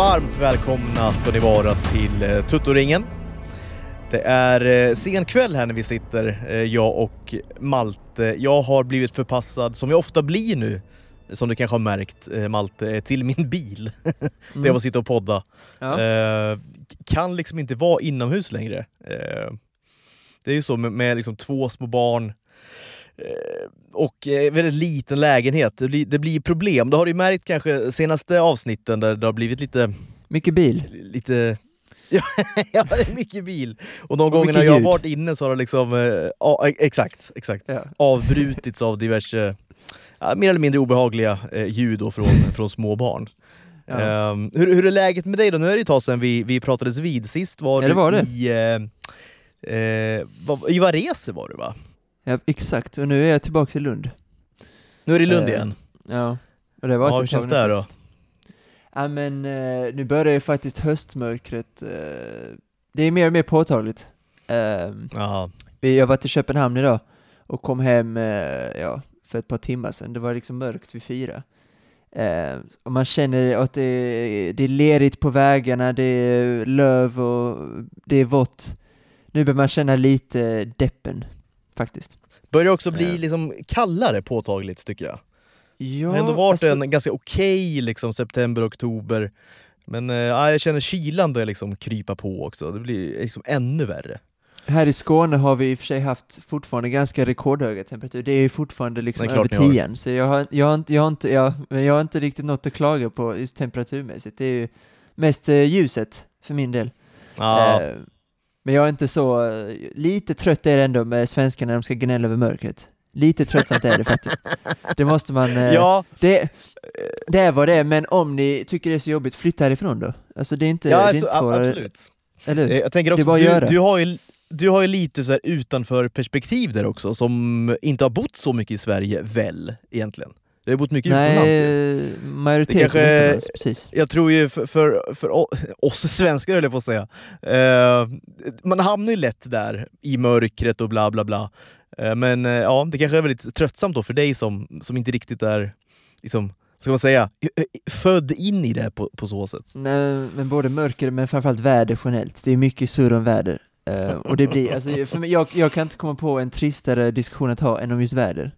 varmt välkomna ska ni vara till eh, Tuttoringen. Det är eh, sen kväll här när vi sitter, eh, jag och Malte. Jag har blivit förpassad, som jag ofta blir nu, som du kanske har märkt Malte, till min bil. Där jag får sitta och podda. Ja. Kan liksom inte vara inomhus längre. Det är ju så med, med liksom två små barn och eh, väldigt liten lägenhet. Det blir, det blir problem. Det har du märkt kanske senaste avsnitten där det har blivit lite... Mycket bil. lite ja, ja, det är mycket bil. Och de Och gångerna jag har varit inne så har det liksom... Eh, ja, exakt, exakt. Ja. Avbrutits av diverse ja, mer eller mindre obehagliga eh, ljud då från, från små barn. Ja. Ehm, hur, hur är läget med dig då? Nu är det ett tag sedan vi, vi pratades vid. Sist var Ja, du det var det. i... Eh, eh, I Varese var du va? Ja, exakt. Och nu är jag tillbaka i Lund. Nu är det i Lund Eh, igen. Ja. Och det var Ja, hur känns det då? Ja men eh, nu börjar ju faktiskt höstmörkret. Eh, det är mer och mer påtagligt. Eh, Ja. vi- jag var till Köpenhamn idag och kom hem eh, ja, för ett par timmar sedan. Det var liksom mörkt vid fyra. Eh, och man känner att det är, det är lerigt på vägarna, det är löv och det är vått. Nu börjar man känna lite deppen, faktiskt. Börjar också bli Ja. liksom kallare påtagligt tycker jag. Ja, det har ändå varit alltså- en ganska okej liksom, september, oktober. Men eh, ja, jag känner kylan börjar liksom krypa på också. Det blir liksom ännu värre. Här i Skåne har vi i och för sig haft fortfarande ganska rekordhöga temperaturer. Det är ju fortfarande liksom klart över ni har. tian, så jag har, jag, har inte, jag, har inte, ja, men jag har inte riktigt något att klaga på just temperaturmässigt. Det är ju mest eh, ljuset för min del. Ja, Eh, men jag är inte så, lite trött är det ändå med svenskarna när de ska gnälla över mörkret. Lite tröttsamt är det faktiskt. Det måste man, eh, ja, det, det är vad det är, men om ni tycker det är så jobbigt, flytta härifrån då. Alltså det är inte, ja det är alltså, inte svårare, absolut. eller Eh, hur? Jag tänker också, du, du, har ju, du har ju lite så här utanför perspektiv där också, som inte har bott så mycket i Sverige, väl, egentligen? Du har bott mycket utomlands ju. Nej, majoriteten kanske- utomlands, precis. Jag tror ju för, för, för oss svenskar höll jag på att säga, eh, man hamnar ju lätt där i mörkret och bla bla bla. Eh, men eh, ja, det kanske är väldigt tröttsamt då för dig som, som inte riktigt är, liksom, ska man säga, född in i det på, på så sätt. Nej, men både mörker men framförallt väder generellt. Det är mycket surr om väder. Eh, och det blir, alltså, för mig, jag, jag kan inte komma på en tristare diskussion att ha än om just väder.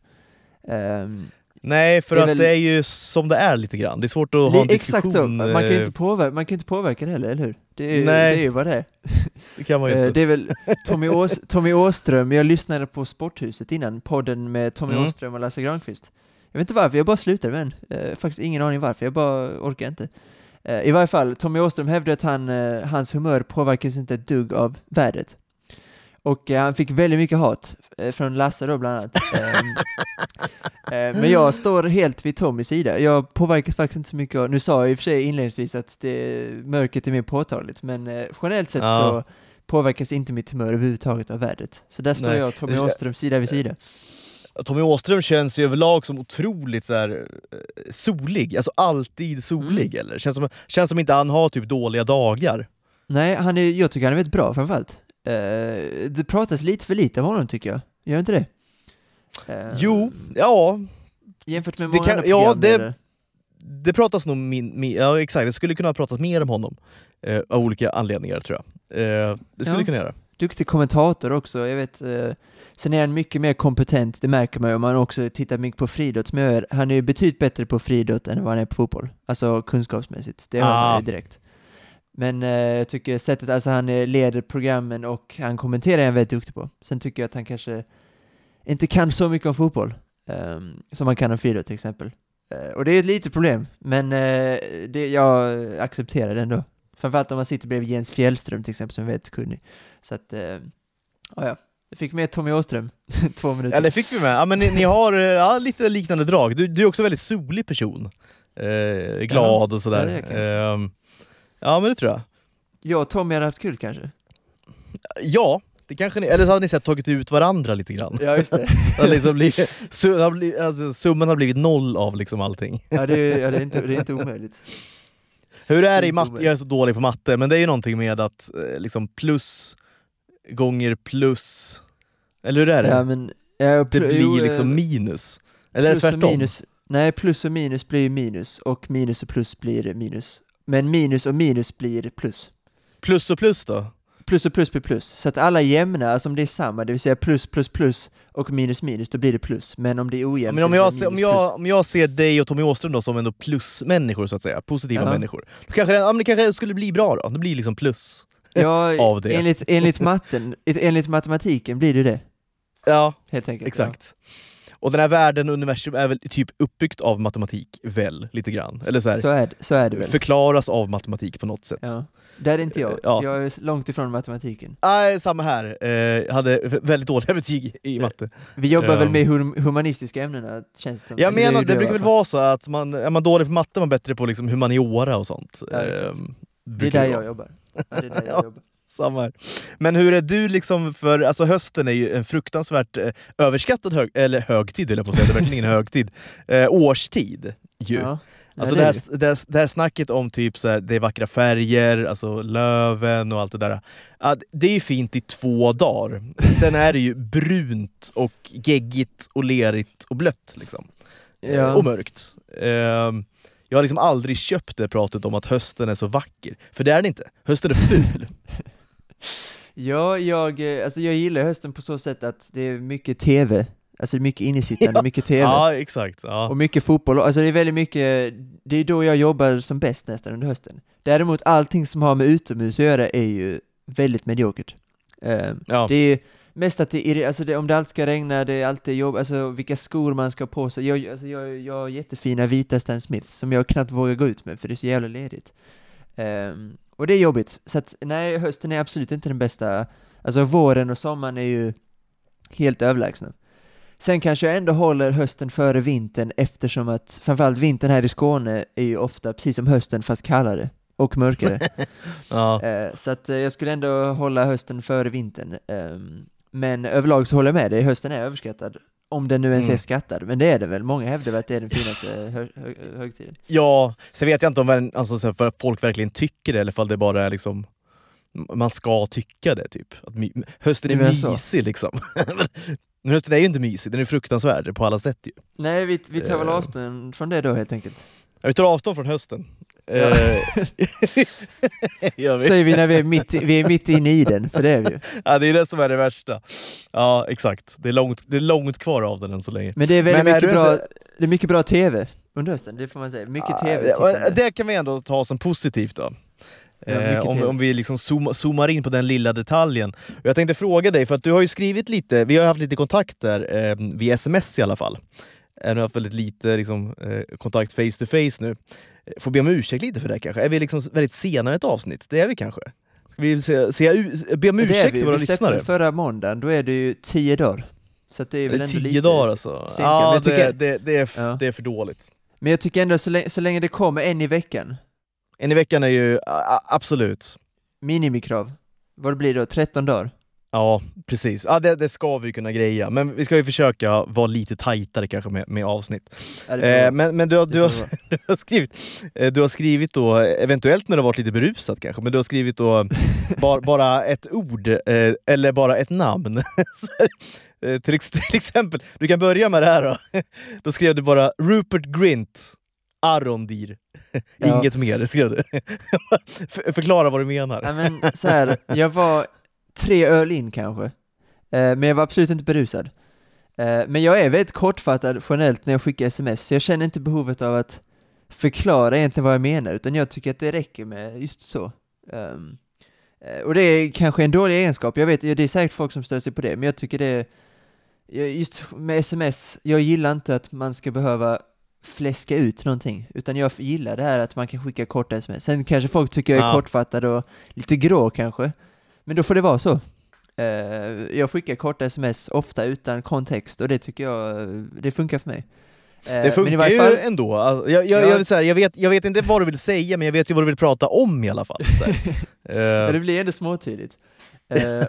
Ehm, Nej, för Det att väl- det är ju som det är lite gran. Det är svårt att ha en det är exakt så, diskussion. man kan ju eh, inte påverka, man kan inte påverka det heller, eller hur? Det är, ju- Nej. det är ju vad det är. Det kan man ju Eh, inte. det är väl Tommy, Ås, Tommy Åström, jag lyssnade på Sporthuset innan, podden med Tommy Mm. Åström och Lasse Granqvist. Jag vet inte varför, jag bara slutade med den. Eh, faktiskt ingen aning varför, jag bara orkar inte. Eh, I varje fall, Tommy Åström hävdade att han, eh, hans humör påverkas inte ett dugg av vädret. Och eh, han fick väldigt mycket hat, eh, från Lasse då bland annat. Ehm, eh, men jag står helt vid Tommys sida. Jag påverkas faktiskt inte så mycket av, nu sa jag i och för sig inledningsvis att det, mörkret är mer påtagligt, men eh, generellt sett Ja. så påverkas inte mitt humör överhuvudtaget av vädret. Så där står Nej. jag och Tommy Åström sida vid sida. Tommy Åström känns ju överlag som otroligt så här, eh, solig, alltså alltid solig Mm. eller? Känns som, känns som inte han har typ dåliga dagar. Nej, han är, jag tycker han är väldigt bra framförallt. Eh, det pratas lite för lite om honom tycker jag. Gör inte det? Eh, Jo, ja, Jämfört med det många kan- andra ja, det- det pratas nog min, min, ja exakt, det skulle kunna pratas mer om honom. Eh, av olika anledningar tror jag. Det skulle Ja. det kunna göra. Duktig kommentator också, jag vet. Sen är han mycket mer kompetent, det märker man ju om man också tittar mycket på friidrott som jag gör. Han är ju betydligt bättre på friidrott än vad han är på fotboll. Alltså kunskapsmässigt, det hör man Ah. ju direkt. Men eh, jag tycker sättet, alltså han eh, leder programmen och han kommenterar är han väldigt duktig på. Sen tycker jag att han kanske inte kan så mycket om fotboll, ehm, som man kan om friidrott till exempel. Eh, och det är ett litet problem, men eh, det, jag accepterar det ändå. Framförallt om man sitter bredvid Jens Fjällström till exempel, som är väldigt kunnig. Så att, eh, ja, ja. Jag fick med Tommy Åström, två minuter. Ja, det fick vi med. Ja, men ni, ni har eh, ja, lite liknande drag. Du, du är också en väldigt solig person. Eh, glad och sådär. ja, det är jag. Ehm, ja, men det tror jag. Jag och Tommy hade haft kul kanske. Ja, det kanske ni, eller så hade ni sett tagit ut varandra lite grann. Ja, just det. Liksom blivit, su, har blivit, alltså, summan har blivit noll av liksom allting. ja, det, är- ja, det, är inte, det är inte omöjligt. Hur är det i matte? Jag är så dålig på matte, men det är ju någonting med att eh, liksom plus gånger plus, eller hur är det? Ja, men, ja, det blir jo, eh, liksom minus. Eller plus och tvärtom? minus. Nej, plus och minus blir minus och minus och plus blir minus. Men minus och minus blir plus. Plus och plus då? Plus och plus blir plus. Så att alla är jämna, alltså om det är samma, det vill säga plus plus plus och minus minus, då blir det plus. Men om det är ojämnt, men om jag, ser, om, jag, om jag ser dig och Tommy Åström då som ändå plusmänniskor så att säga, positiva Ja. människor, då kanske det, ja, det kanske skulle bli bra då, det blir liksom plus. Ja, av det. Enligt, enligt, matten, enligt matematiken blir det det, Ja, helt enkelt. exakt. Och den här världen, universum, är väl typ uppbyggt av matematik, väl? Lite grann. Eller så, här, Så, är, det- så är det väl. förklaras av matematik på något sätt. Ja. Där är inte jag. Ja. Jag är långt ifrån matematiken. Nej, samma här. Eh, jag hade väldigt dåliga betyg i matte. Vi jobbar väl Ehm. med hum- humanistiska ämnena, känns det som. Jag menar, det i brukar väl vara så att man, är man dålig på matte är man bättre på liksom humaniora och sånt. Ja. Ehm, Det är jag jobbar. Ja, det är där Ja. jag jobbar. Samma här. Men hur är du liksom för, alltså hösten är ju en fruktansvärt eh, överskattad hög, eller högtid höll jag på att säga, det är verkligen ingen högtid. Eh, årstid ju. Ja. Alltså det, det är här, det, här, det här snacket om typ så här, det är vackra färger, alltså löven och allt det där. Det är ju fint i två dagar. Sen är det ju brunt och geggigt och lerigt och blött. Liksom. det. Ja. Och mörkt. Ehm, jag har liksom aldrig köpt det pratet om att hösten är så vacker. För det är den inte. Hösten är ful. Ja, jag, eh, alltså jag gillar hösten på så sätt att det är mycket TV. Alltså mycket innesittande, Ja. mycket TV. ja, exakt. Ja. Och mycket fotboll. Alltså det är väldigt mycket, det är då jag jobbar som bäst nästan under hösten. Däremot allting som har med utomhus att göra är ju väldigt mediokert. Ehm, Ja. Det är mest att det är, alltså det, om det alltid ska regna, det är alltid jobb, alltså vilka skor man ska ha på sig. Jag, alltså jag, jag har jättefina vita Stan Smiths som jag knappt vågar gå ut med för det är så jävla ledigt. Ehm, och det är jobbigt. Så att nej, hösten är absolut inte den bästa. Alltså våren och sommaren är ju helt överlägsna. Sen kanske jag ändå håller hösten före vintern eftersom att framförallt vintern här i Skåne är ju ofta precis som hösten fast kallare och mörkare. Ja. Eh, så att eh, jag skulle ändå hålla hösten före vintern. Ehm, men överlag så håller jag med dig, hösten är överskattad. Om den nu ens Mm. är skattad, men det är det väl. Många hävdar att det är den finaste hö hö högtiden. ja, sen vet jag inte om alltså, så folk verkligen tycker det eller ifall det bara är liksom man ska tycka det typ. Att hösten är menar så? mysig liksom. Men hösten är ju inte mysig, den är fruktansvärd på alla sätt ju. Nej, vi, vi tar väl Eh. avstånd från det då helt enkelt. Ja, Vi tar avstånd från hösten. Ja. Eh. Säger vi när vi är mitt, i- vi är mitt inne i den, för det är vi. Ja, det är det som är det värsta. Ja, exakt. Det är långt, det är långt kvar av den än så länge. Men det är väldigt Men är mycket du bra, så- det är mycket bra TV under hösten, det får man säga. Mycket TV. Ja, tittande. det kan vi ändå ta som positivt då. Ja, Eh, om, TV. om vi liksom zooma, zoomar in på den lilla detaljen. Jag tänkte fråga dig, för att du har ju skrivit lite, vi har haft lite kontakt där, eh, via sms i alla fall. Eh, Vi har haft väldigt lite liksom, eh, kontakt face to face nu. Får be om ursäkt lite för det kanske? Är vi liksom väldigt sena i ett avsnitt? Det är vi kanske? Ska vi se, se, u- be om det ursäkt vi. till våra Vi lyssnare? det förra måndagen, då är det ju tio dagar. Så det är väl det ändå tio lite... dagar alltså? sänka, Ja, jag tycker- det, det, det, är f- Ja. det är för dåligt. Men jag tycker ändå så länge, så länge det kommer en i veckan, En i veckan är ju a- absolut. minimikrav, vad det blir då, 13 dagar? Ja, precis. Ja, det, det ska vi kunna greja. Men vi ska ju försöka vara lite tajtare kanske med, med avsnitt. Ja, Eh, men men du, har- du, har, du, har skrivit, eh, du har skrivit då, eventuellt när du har varit lite berusad kanske, men du har skrivit då bara, bara ett ord eh, eller bara ett namn. Eh, till, till exempel, du kan börja med det här då. Då skrev du bara Rupert Grint, Arondir. Ja. Inget mer skrev du. För, förklara vad du menar. Ja, men så här, jag var tre öl in kanske, eh, men jag var absolut inte berusad. Eh, men jag är väldigt kortfattad generellt när jag skickar sms, så jag känner inte behovet av att förklara egentligen vad jag menar, utan jag tycker att det räcker med just så. Eh, och det är kanske en dålig egenskap, jag vet, det är säkert folk som stör sig på det, men jag tycker det är, just med sms, jag gillar inte att man ska behöva fläska ut någonting, utan jag gillar det här att man kan skicka korta sms. Sen kanske folk tycker jag är Ja. kortfattad och lite grå kanske, men då får det vara så. Eh, jag skickar korta sms ofta utan kontext och det tycker jag, det funkar för mig. Eh, Det funkar i varje ju fall, ändå. Alltså, jag, jag, Ja. jag, säga, jag, vet, jag vet inte vad du vill säga, men jag vet ju vad du vill prata om i alla fall. Här. Eh, det blir ändå småtydligt. Eh,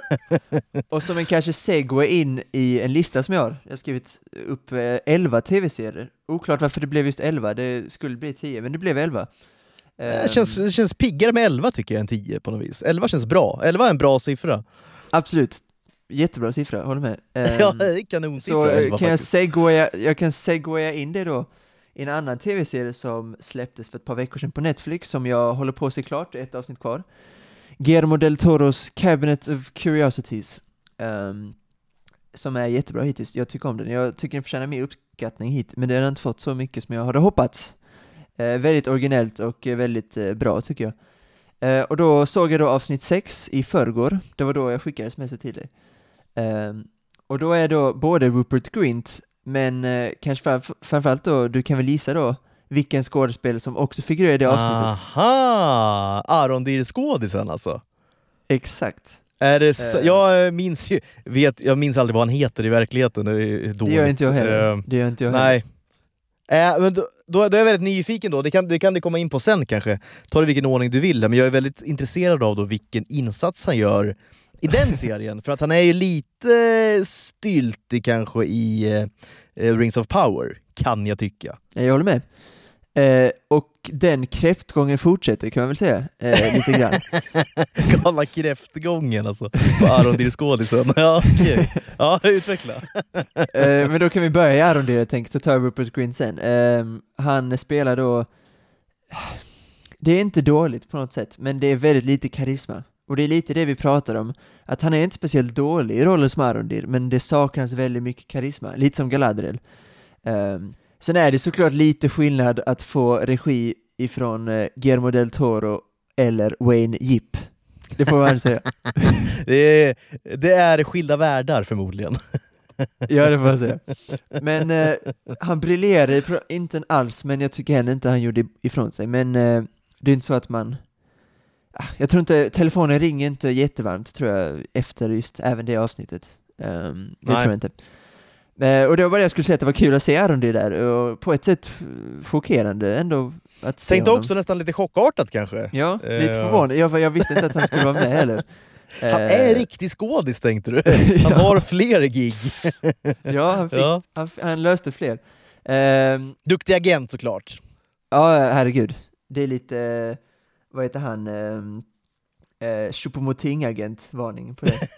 och som en kanske segway in i en lista som jag har, jag har skrivit upp eh, 11 tv-serier. Oklart varför det blev just 11, det skulle bli 10, men det blev 11. Det, Eh, känns, det känns piggare med 11 tycker jag än 10 på något vis. 11 känns bra. 11 är en bra siffra. Absolut, jättebra siffra, håller med. Ja, det är kanonsiffra så 11 kan jag segwaya, jag kan segwaya in det då i en annan tv-serie som släpptes för ett par veckor sedan på Netflix, som jag håller på att se klart, det är ett avsnitt kvar. Guillermo del Toros Cabinet of Curiosities. Um, som är jättebra hittills, jag tycker om den. Jag tycker den förtjänar mer uppskattning hit, men den har inte fått så mycket som jag hade hoppats. Uh, väldigt originellt och väldigt uh, bra tycker jag. Och då såg jag då avsnitt 6 i förrgår, det var då jag skickade sms till dig. Um, och då är då både Rupert Grint, men kanske framf framförallt då, du kan väl gissa då, vilken skådespelare som också figurerar i det avsnittet? Aha! Arondir-skådisen alltså? Exakt. Är det så, jag minns ju, vet, jag minns aldrig vad han heter i verkligheten. Det, är det gör inte jag heller. Uh, det gör inte jag heller. Nej. Äh, men då, då, då, är jag väldigt nyfiken då, det kan, det kan du komma in på sen kanske. Ta det i vilken ordning du vill, men jag är väldigt intresserad av då vilken insats han gör i den serien. För att han är ju lite styltig kanske i uh, Rings of Power, kan jag tycka. Jag håller med. Eh, och den kräftgången fortsätter kan man väl säga, eh, lite grann. Galna kräftgången alltså, på Arondir-skådisen. Ja, okay. ja, utveckla. eh, men då kan vi börja i Arondir, jag tänkte ta Rupert Green sen. Ehm, han spelar då, det är inte dåligt på något sätt, men det är väldigt lite karisma. Och det är lite det vi pratar om, att han är inte speciellt dålig i rollen som Arondir, men det saknas väldigt mycket karisma, lite som Galadriel. Um, sen är det såklart lite skillnad att få regi ifrån uh, Guillermo del Toro eller Wayne Jipp. Det får man säga. det, är, det är skilda världar förmodligen. ja, det får man säga. Men uh, han briljerade inte alls, men jag tycker heller inte han gjorde ifrån sig. Men uh, det är inte så att man Ah, jag tror inte, telefonen ringer inte jättevarmt tror jag efter just även det avsnittet. Um, det tror jag inte. Uh, och det var bara det jag skulle säga att det var kul att se Aron där och på ett sätt chockerande ändå att se Tänkte honom. också nästan lite chockartat kanske. Ja, uh, lite förvånad. Jag, jag visste inte att han skulle vara med heller. Han är uh, riktig skådis tänkte du? Han ja. har fler gig. ja, han, fick, ja. Han, han, löste fler. Uh, Duktig agent såklart. Ja, herregud. Det är lite vad heter han, ehm, eh, Choupo-Moting-agent-varning på det.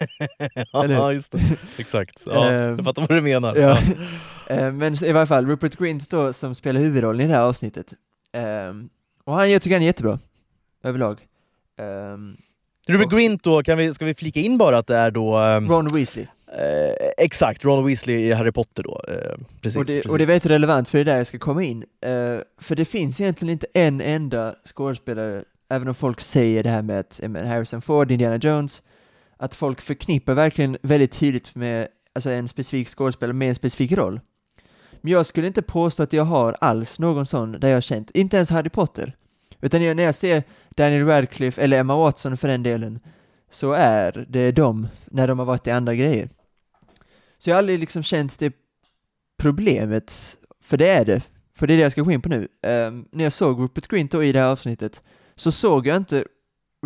ja, just det. Exakt. Ja, jag ehm, fattar vad du menar. Ja. eh, men i varje fall, Rupert Grint då, som spelar huvudrollen i det här avsnittet. Eh, och han, jag tycker han är jättebra, överlag. Um, Rupert Grint då, kan vi, ska vi flika in bara att det är då... Um, Ron Weasley. Eh, exakt, Ron Weasley i Harry Potter då. Eh, precis, och, det, precis. och det är väldigt relevant, för det är där jag ska komma in. Eh, för det finns egentligen inte en enda skådespelare även om folk säger det här med att med Harrison Ford, Indiana Jones, att folk förknippar verkligen väldigt tydligt med alltså en specifik skådespelare med en specifik roll. Men jag skulle inte påstå att jag har alls någon sån där jag har känt, inte ens Harry Potter. Utan när jag ser Daniel Radcliffe, eller Emma Watson för den delen, så är det de, när de har varit i andra grejer. Så jag har aldrig liksom känt det problemet, för det är det, för det är det jag ska gå in på nu. Um, när jag såg Rupert Grint då i det här avsnittet, så såg jag inte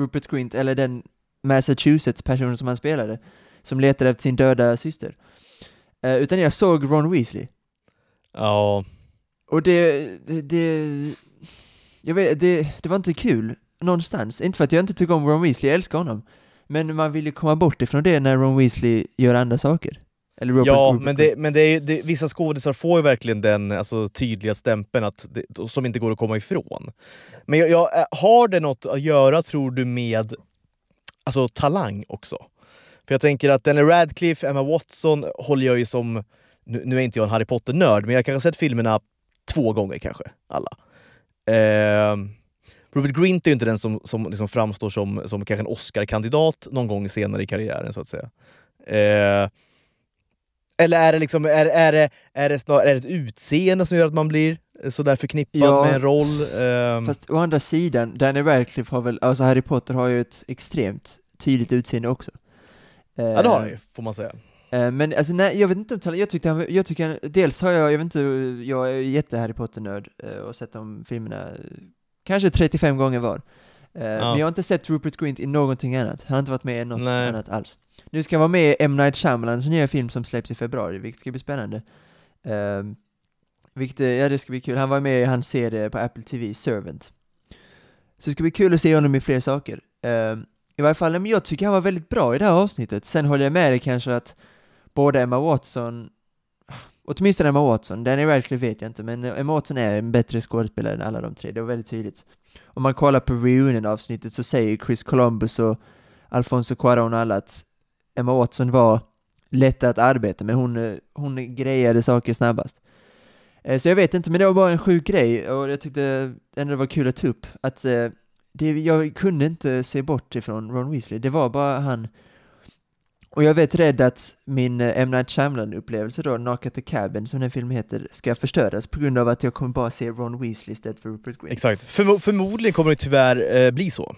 Rupert Grint, eller den Massachusetts-personen som han spelade, som letade efter sin döda syster. Uh, utan jag såg Ron Weasley. Ja. Och det, det, det, jag vet, det, det var inte kul någonstans. Inte för att jag inte tycker om Ron Weasley, jag älskar honom. Men man vill ju komma bort ifrån det när Ron Weasley gör andra saker. Eller Robert, ja, Robert men, det, men det är, det, vissa skådisar får ju verkligen den alltså, tydliga stämpeln att det, som inte går att komma ifrån. Men jag, jag, eh, har det något att göra, tror du, med alltså, talang också? För jag tänker att Daniel Radcliffe, Emma Watson håller jag ju som... Nu, nu är inte jag en Harry Potter-nörd, men jag kanske har sett filmerna två gånger kanske, alla. Eh, Robert Grint är ju inte den som, som liksom framstår som, som kanske en Oscar-kandidat någon gång senare i karriären, så att säga. Eh, eller är det, liksom, är, är det, är det, snar, är det ett utseende som gör att man blir sådär förknippad ja, med en roll? Um... Fast å andra sidan, Danny Radcliffe har väl, alltså Harry Potter har ju ett extremt tydligt utseende också. Ja det har han ju, får man säga. Uh, men alltså nej, jag vet inte om jag tyckte han, jag han, dels har jag, jag vet inte, jag är jätte Harry Potter-nörd uh, och sett de filmerna kanske 35 gånger var. Uh, ja. Men jag har inte sett Rupert Grint i någonting annat, han har inte varit med i något nej. annat alls. Nu ska han vara med i M. Night Shyamalans nya film som släpps i februari, vilket ska bli spännande. Uh, vilket, ja det ska bli kul. Han var med i hans serie på Apple TV, Servant. Så det ska bli kul att se honom i fler saker. Uh, I varje fall, men jag tycker han var väldigt bra i det här avsnittet. Sen håller jag med dig kanske att både Emma Watson Åtminstone Emma Watson, Danny Radcliffe vet jag inte, men Emma Watson är en bättre skådespelare än alla de tre, det var väldigt tydligt. Om man kollar på reunion-avsnittet så säger Chris Columbus och Alfonso Cuarón och alla att Emma Watson var lätt att arbeta med, hon, eh, hon grejade saker snabbast. Eh, så jag vet inte, men det var bara en sjuk grej och jag tyckte ändå det var kul att ta upp att eh, det, jag kunde inte se bort ifrån Ron Weasley, det var bara han och jag vet rädd att min eh, M. Night Shyamalan-upplevelse då, Knock at the Cabin, som den filmen heter, ska förstöras på grund av att jag kommer bara se Ron Weasley istället för Rupert Grint. Exakt. Förmo förmodligen kommer det tyvärr eh, bli så.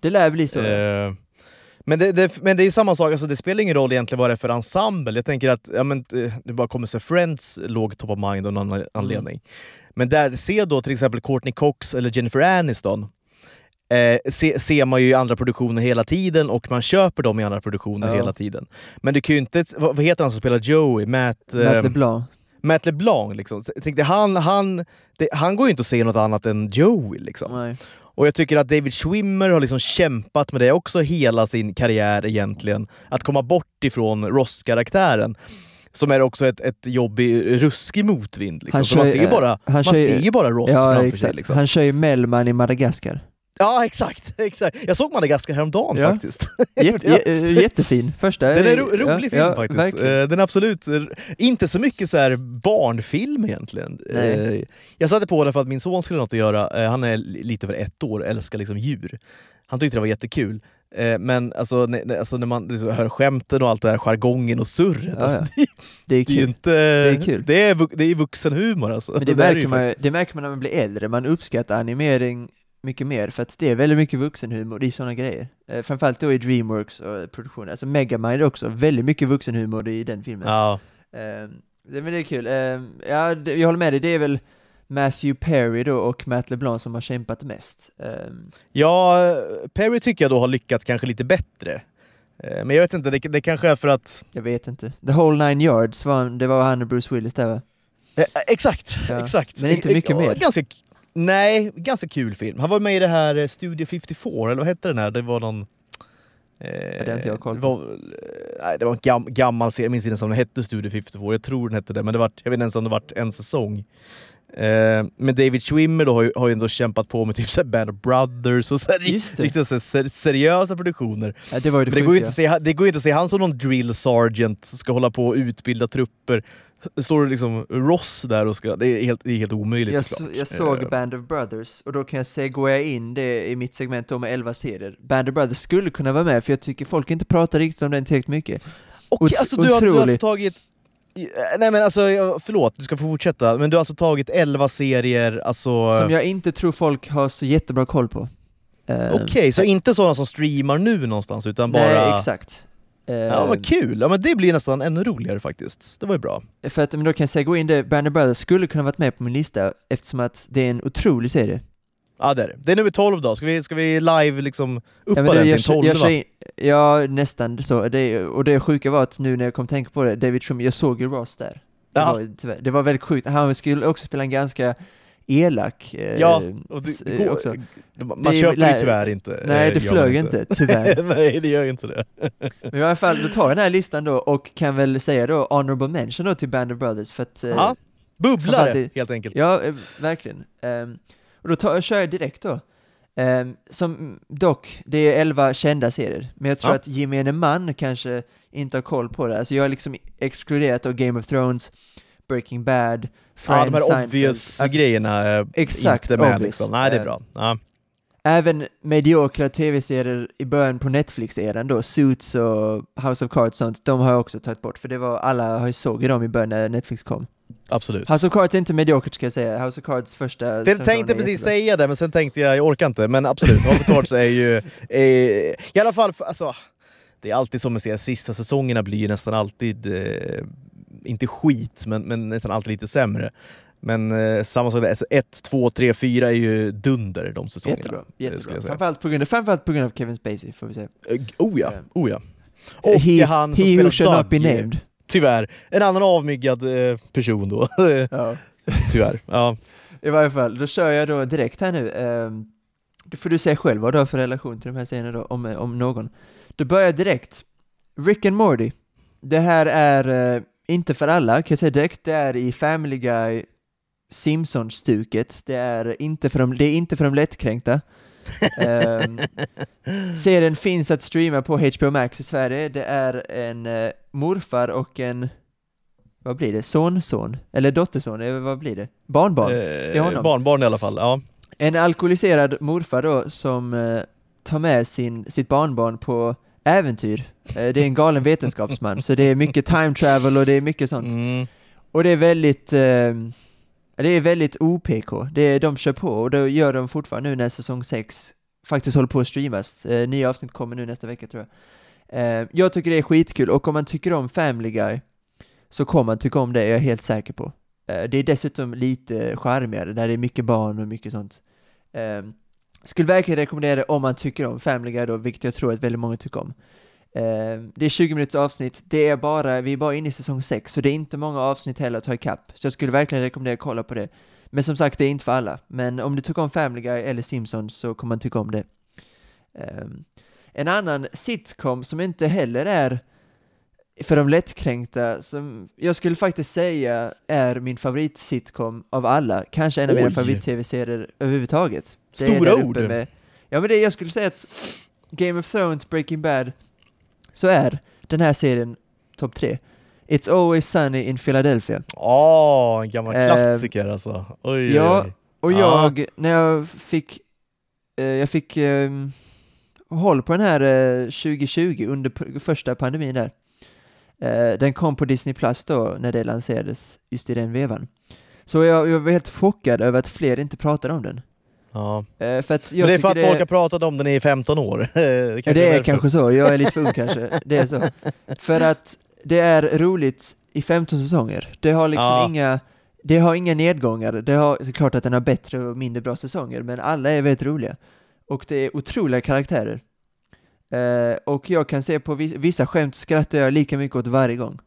Det lär bli så. Eh, men, det, det, men det är samma sak, alltså, det spelar ingen roll egentligen vad det är för ensemble. Jag tänker att ja, men, eh, det bara kommer sig Friends låg top of mind av någon anledning. Mm. Men där, se då till exempel Courtney Cox eller Jennifer Aniston eh, se, ser man ju i andra produktioner hela tiden och man köper dem i andra produktioner ja. hela tiden. Men du kan ju inte... Vad, vad heter han som spelar Joey? Matt... Eh, Matt LeBlanc. Matt LeBlanc liksom. tänkte, han, han, det, han går ju inte att se något annat än Joey liksom. Nej. Och jag tycker att David Schwimmer har liksom kämpat med det också hela sin karriär egentligen. Att komma bort ifrån Ross-karaktären. Som är också ett, ett jobb i ruskig motvind. Liksom. Man ser ju bara, man ser ju bara Ross ja, framför exakt. sig. Liksom. Han kör ju Mellman i Madagaskar. Ja, exakt, exakt. Jag såg Madagaskar häromdagen ja. faktiskt. Jätte, ja. Jättefin. Första. Den är ro rolig film ja, faktiskt. Verkligen. Eh, den är absolut inte så mycket så här barnfilm egentligen. Nej. Eh, jag satte på den för att min son skulle ha något att göra. Eh, han är lite över ett år, älskar liksom djur. Han tyckte det var jättekul. Men alltså, när, alltså när man liksom hör skämten och allt det där, jargongen och surret. Ja, alltså, det, det, är kul. Det är, inte, det är kul. Det är, det är vuxenhumor alltså. Men det, märker man, det märker man när man blir äldre, man uppskattar animering mycket mer, för att det är väldigt mycket vuxenhumor i sådana grejer. Eh, framförallt då i Dreamworks och produktionen. Alltså Megamind också, väldigt mycket vuxenhumor i den filmen. Ja. Eh, men det är kul. Eh, ja, det, jag håller med dig, det är väl Matthew Perry då och Matt LeBlanc som har kämpat mest. Eh, ja, Perry tycker jag då har lyckats kanske lite bättre. Eh, men jag vet inte, det, det kanske är för att... Jag vet inte. The Whole Nine Yards, var, det var han och Bruce Willis där va? Eh, exakt, ja. exakt. Men inte mycket mer. Ganska, Nej, ganska kul film. Han var med i det här eh, Studio 54, eller vad hette den här? Det var någon... Eh, det har inte jag koll på. Det var, nej, det var en gam, gammal serie, jag minns inte ens om den hette Studio 54, jag tror den hette det, men det var, jag vet inte ens om det var en säsong. Eh, men David Schwimmer då har ju, har ju ändå kämpat på med typ så Band of Brothers och så här, riktigt så här, seriösa produktioner. Ja, det, var det, det, går ju inte att se, det går inte att se han som någon drill sergeant som ska hålla på och utbilda trupper står det liksom Ross där och ska, det är helt, det är helt omöjligt jag, såklart. Så, jag såg uh, Band of Brothers och då kan jag jag in det i mitt segment med 11 serier. Band of Brothers skulle kunna vara med för jag tycker folk inte pratar riktigt om den tillräckligt mycket. Okej, okay, alltså du har, du har alltså tagit eh, Nej men alltså, förlåt, du ska få fortsätta, men du har alltså tagit 11 serier, alltså... Som jag inte tror folk har så jättebra koll på. Okej, okay, så inte sådana som streamar nu någonstans, utan bara... Nej, exakt. Ja men ehm. kul! Ja men det blir nästan ännu roligare faktiskt. Det var ju bra. För att, men då kan jag säga, gå in det, Brandon Brothers skulle kunna varit med på min lista eftersom att det är en otrolig serie. Ja det är det. Det är nummer 12 då, ska vi, ska vi live liksom uppa ja, den till 12 jag, Ja, nästan så. Det, och det sjuka var att nu när jag kom tänka på det, David Schwimmer, jag såg ju Ross där. Det, ja. var, det var väldigt sjukt. Han skulle också spela en ganska elak. Eh, ja, och det, går, också. man det, köper ju tyvärr inte. Nej, det flög inte. inte, tyvärr. nej, det gör inte det. Men i alla fall, då tar jag den här listan då och kan väl säga då honorable mention då till Band of Brothers för att... Eh, ja, bubblare helt enkelt. Ja, eh, verkligen. Um, och då tar, kör jag direkt då. Um, som dock, det är elva kända serier, men jag tror ja. att gemene man kanske inte har koll på det. Alltså jag har liksom exkluderat då Game of Thrones, Breaking Bad, Friends, Ja, de här obvious alltså, grejerna är exakt, inte med obvious. liksom. Nej, det är bra. Ja. Även mediokra tv-serier i början på Netflix-eran då, Suits och House of Cards och sånt, de har jag också tagit bort, för det var, alla har ju såg dem i början när Netflix kom. Absolut. House of Cards är inte mediokert ska jag säga, House of Cards första Jag tänkte precis jättebra. säga det, men sen tänkte jag, jag orkar inte, men absolut, House of Cards är ju, är, i alla fall, alltså, det är alltid som man säger, sista säsongerna blir nästan alltid eh, inte skit, men, men nästan alltid lite sämre. Men eh, samma sak där, 1, 2, 3, 4 är ju dunder de säsongerna. Jättebra, jättebra. Framförallt på, grund, framförallt på grund av Kevin Spacey, får vi säga. Uh, oh ja, oh ja. Och he, han som he spelar Doug, be named. Tyvärr. En annan avmyggad eh, person då. ja. Tyvärr. Ja. I varje fall, då kör jag då direkt här nu. Um, då får du säga själv vad du har för relation till de här serierna då, om, om någon. Då börjar jag direkt. Rick and Morty. Det här är uh, inte för alla, kan jag säga direkt. Det är i Family Guy Simpsons-stuket. Det är inte för de, det är inte för de lättkränkta. um, serien finns att streama på HBO Max i Sverige. Det är en uh, morfar och en vad blir det? Sonson? Eller dotterson? Eller vad blir det? Barnbarn? Eh, till honom. Barnbarn i alla fall, ja. En alkoholiserad morfar då som uh, tar med sin, sitt barnbarn på äventyr. Uh, det är en galen vetenskapsman, så det är mycket time travel och det är mycket sånt. Mm. Och det är väldigt uh, det är väldigt OPK, det är, de kör på och det gör de fortfarande nu när säsong 6 faktiskt håller på att streamas. Eh, nya avsnitt kommer nu nästa vecka tror jag. Eh, jag tycker det är skitkul och om man tycker om Family Guy så kommer man tycka om det, är jag helt säker på. Eh, det är dessutom lite charmigare, där det är mycket barn och mycket sånt. Eh, skulle verkligen rekommendera det om man tycker om Family Guy då, vilket jag tror att väldigt många tycker om. Eh, det är 20 minuters avsnitt, det är bara, vi är bara inne i säsong 6, så det är inte många avsnitt heller att ta ikapp. Så jag skulle verkligen rekommendera att kolla på det. Men som sagt, det är inte för alla. Men om du tycker om Family Guy eller Simpsons så kommer man tycka om det. Um, en annan sitcom som inte heller är för de lättkränkta, som jag skulle faktiskt säga är min favoritsitcom av alla, kanske en av Oj. mina favorit-tv-serier överhuvudtaget. Stora ord! Med, ja men det, jag skulle säga att Game of Thrones, Breaking Bad, så är den här serien topp tre. It's Always Sunny in Philadelphia. Åh, oh, en gammal uh, klassiker alltså. Oj, ja, och jag, ah. när jag fick, uh, jag fick um, håll på den här uh, 2020 under första pandemin där. Uh, den kom på Disney Plus då, när det lanserades, just i den vevan. Så jag, jag var helt chockad över att fler inte pratade om den. Ja. Eh, för att jag Men det är för att det... folk har pratat om den i 15 år. det, det är kanske så, jag är lite för ung kanske. Det är så. För att det är roligt i 15 säsonger. Det har liksom ja. inga det har inga nedgångar, det har klart att den har bättre och mindre bra säsonger, men alla är väldigt roliga. Och det är otroliga karaktärer. Uh, och jag kan se på vissa skämt skrattar jag lika mycket åt varje gång.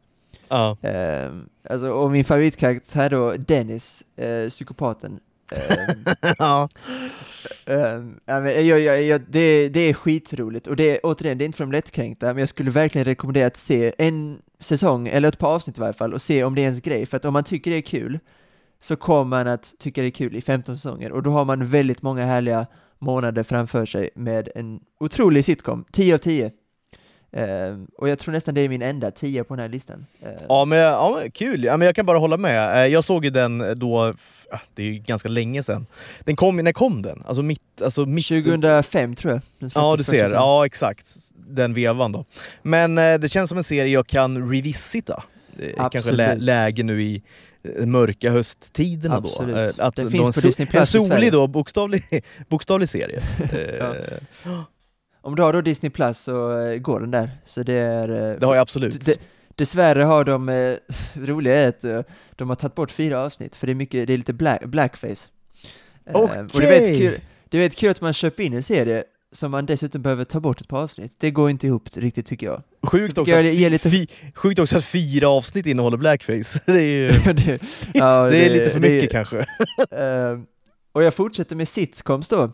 Ja. Uh, alltså, och min favoritkaraktär då, Dennis, uh, psykopaten, ja. Um, jag, jag, jag, det, det är skitroligt och det är återigen, det är inte för de lättkränkta, men jag skulle verkligen rekommendera att se en säsong, eller ett par avsnitt i varje fall, och se om det är ens grej, för att om man tycker det är kul så kommer man att tycka det är kul i 15 säsonger och då har man väldigt många härliga månader framför sig med en otrolig sitcom, 10 av 10. Uh, och jag tror nästan det är min enda tia på den här listan. Uh. Ja, men, ja, men kul! Ja, men jag kan bara hålla med. Uh, jag såg ju den då, det är ju ganska länge sedan. Den kom, när kom den? Alltså mitt, alltså mitt... 2005 tror jag. Ja, du ser. Ja, exakt. Den vevan då. Men eh, det känns som en serie jag kan revisita. Kanske lä läge nu i mörka hösttiderna Absolut. då. Att det finns på Disney Plus En solig då, bokstavlig, bokstavlig serie. ja. Om du har då Disney Plus så uh, går den där. Så det är... Uh, det har jag absolut. Det, dessvärre har de, uh, roliga är att de har tagit bort fyra avsnitt, för det är mycket, det är lite black, blackface. Okej! Okay. Det är kul, det är kul att man köper in en serie som man dessutom behöver ta bort ett par avsnitt. Det går inte ihop riktigt tycker jag. Sjukt, också, jag att lite... sjukt också att fyra avsnitt innehåller blackface. det är ju det, ja, det, det, är lite för mycket kanske. uh, och jag fortsätter med sitcoms då.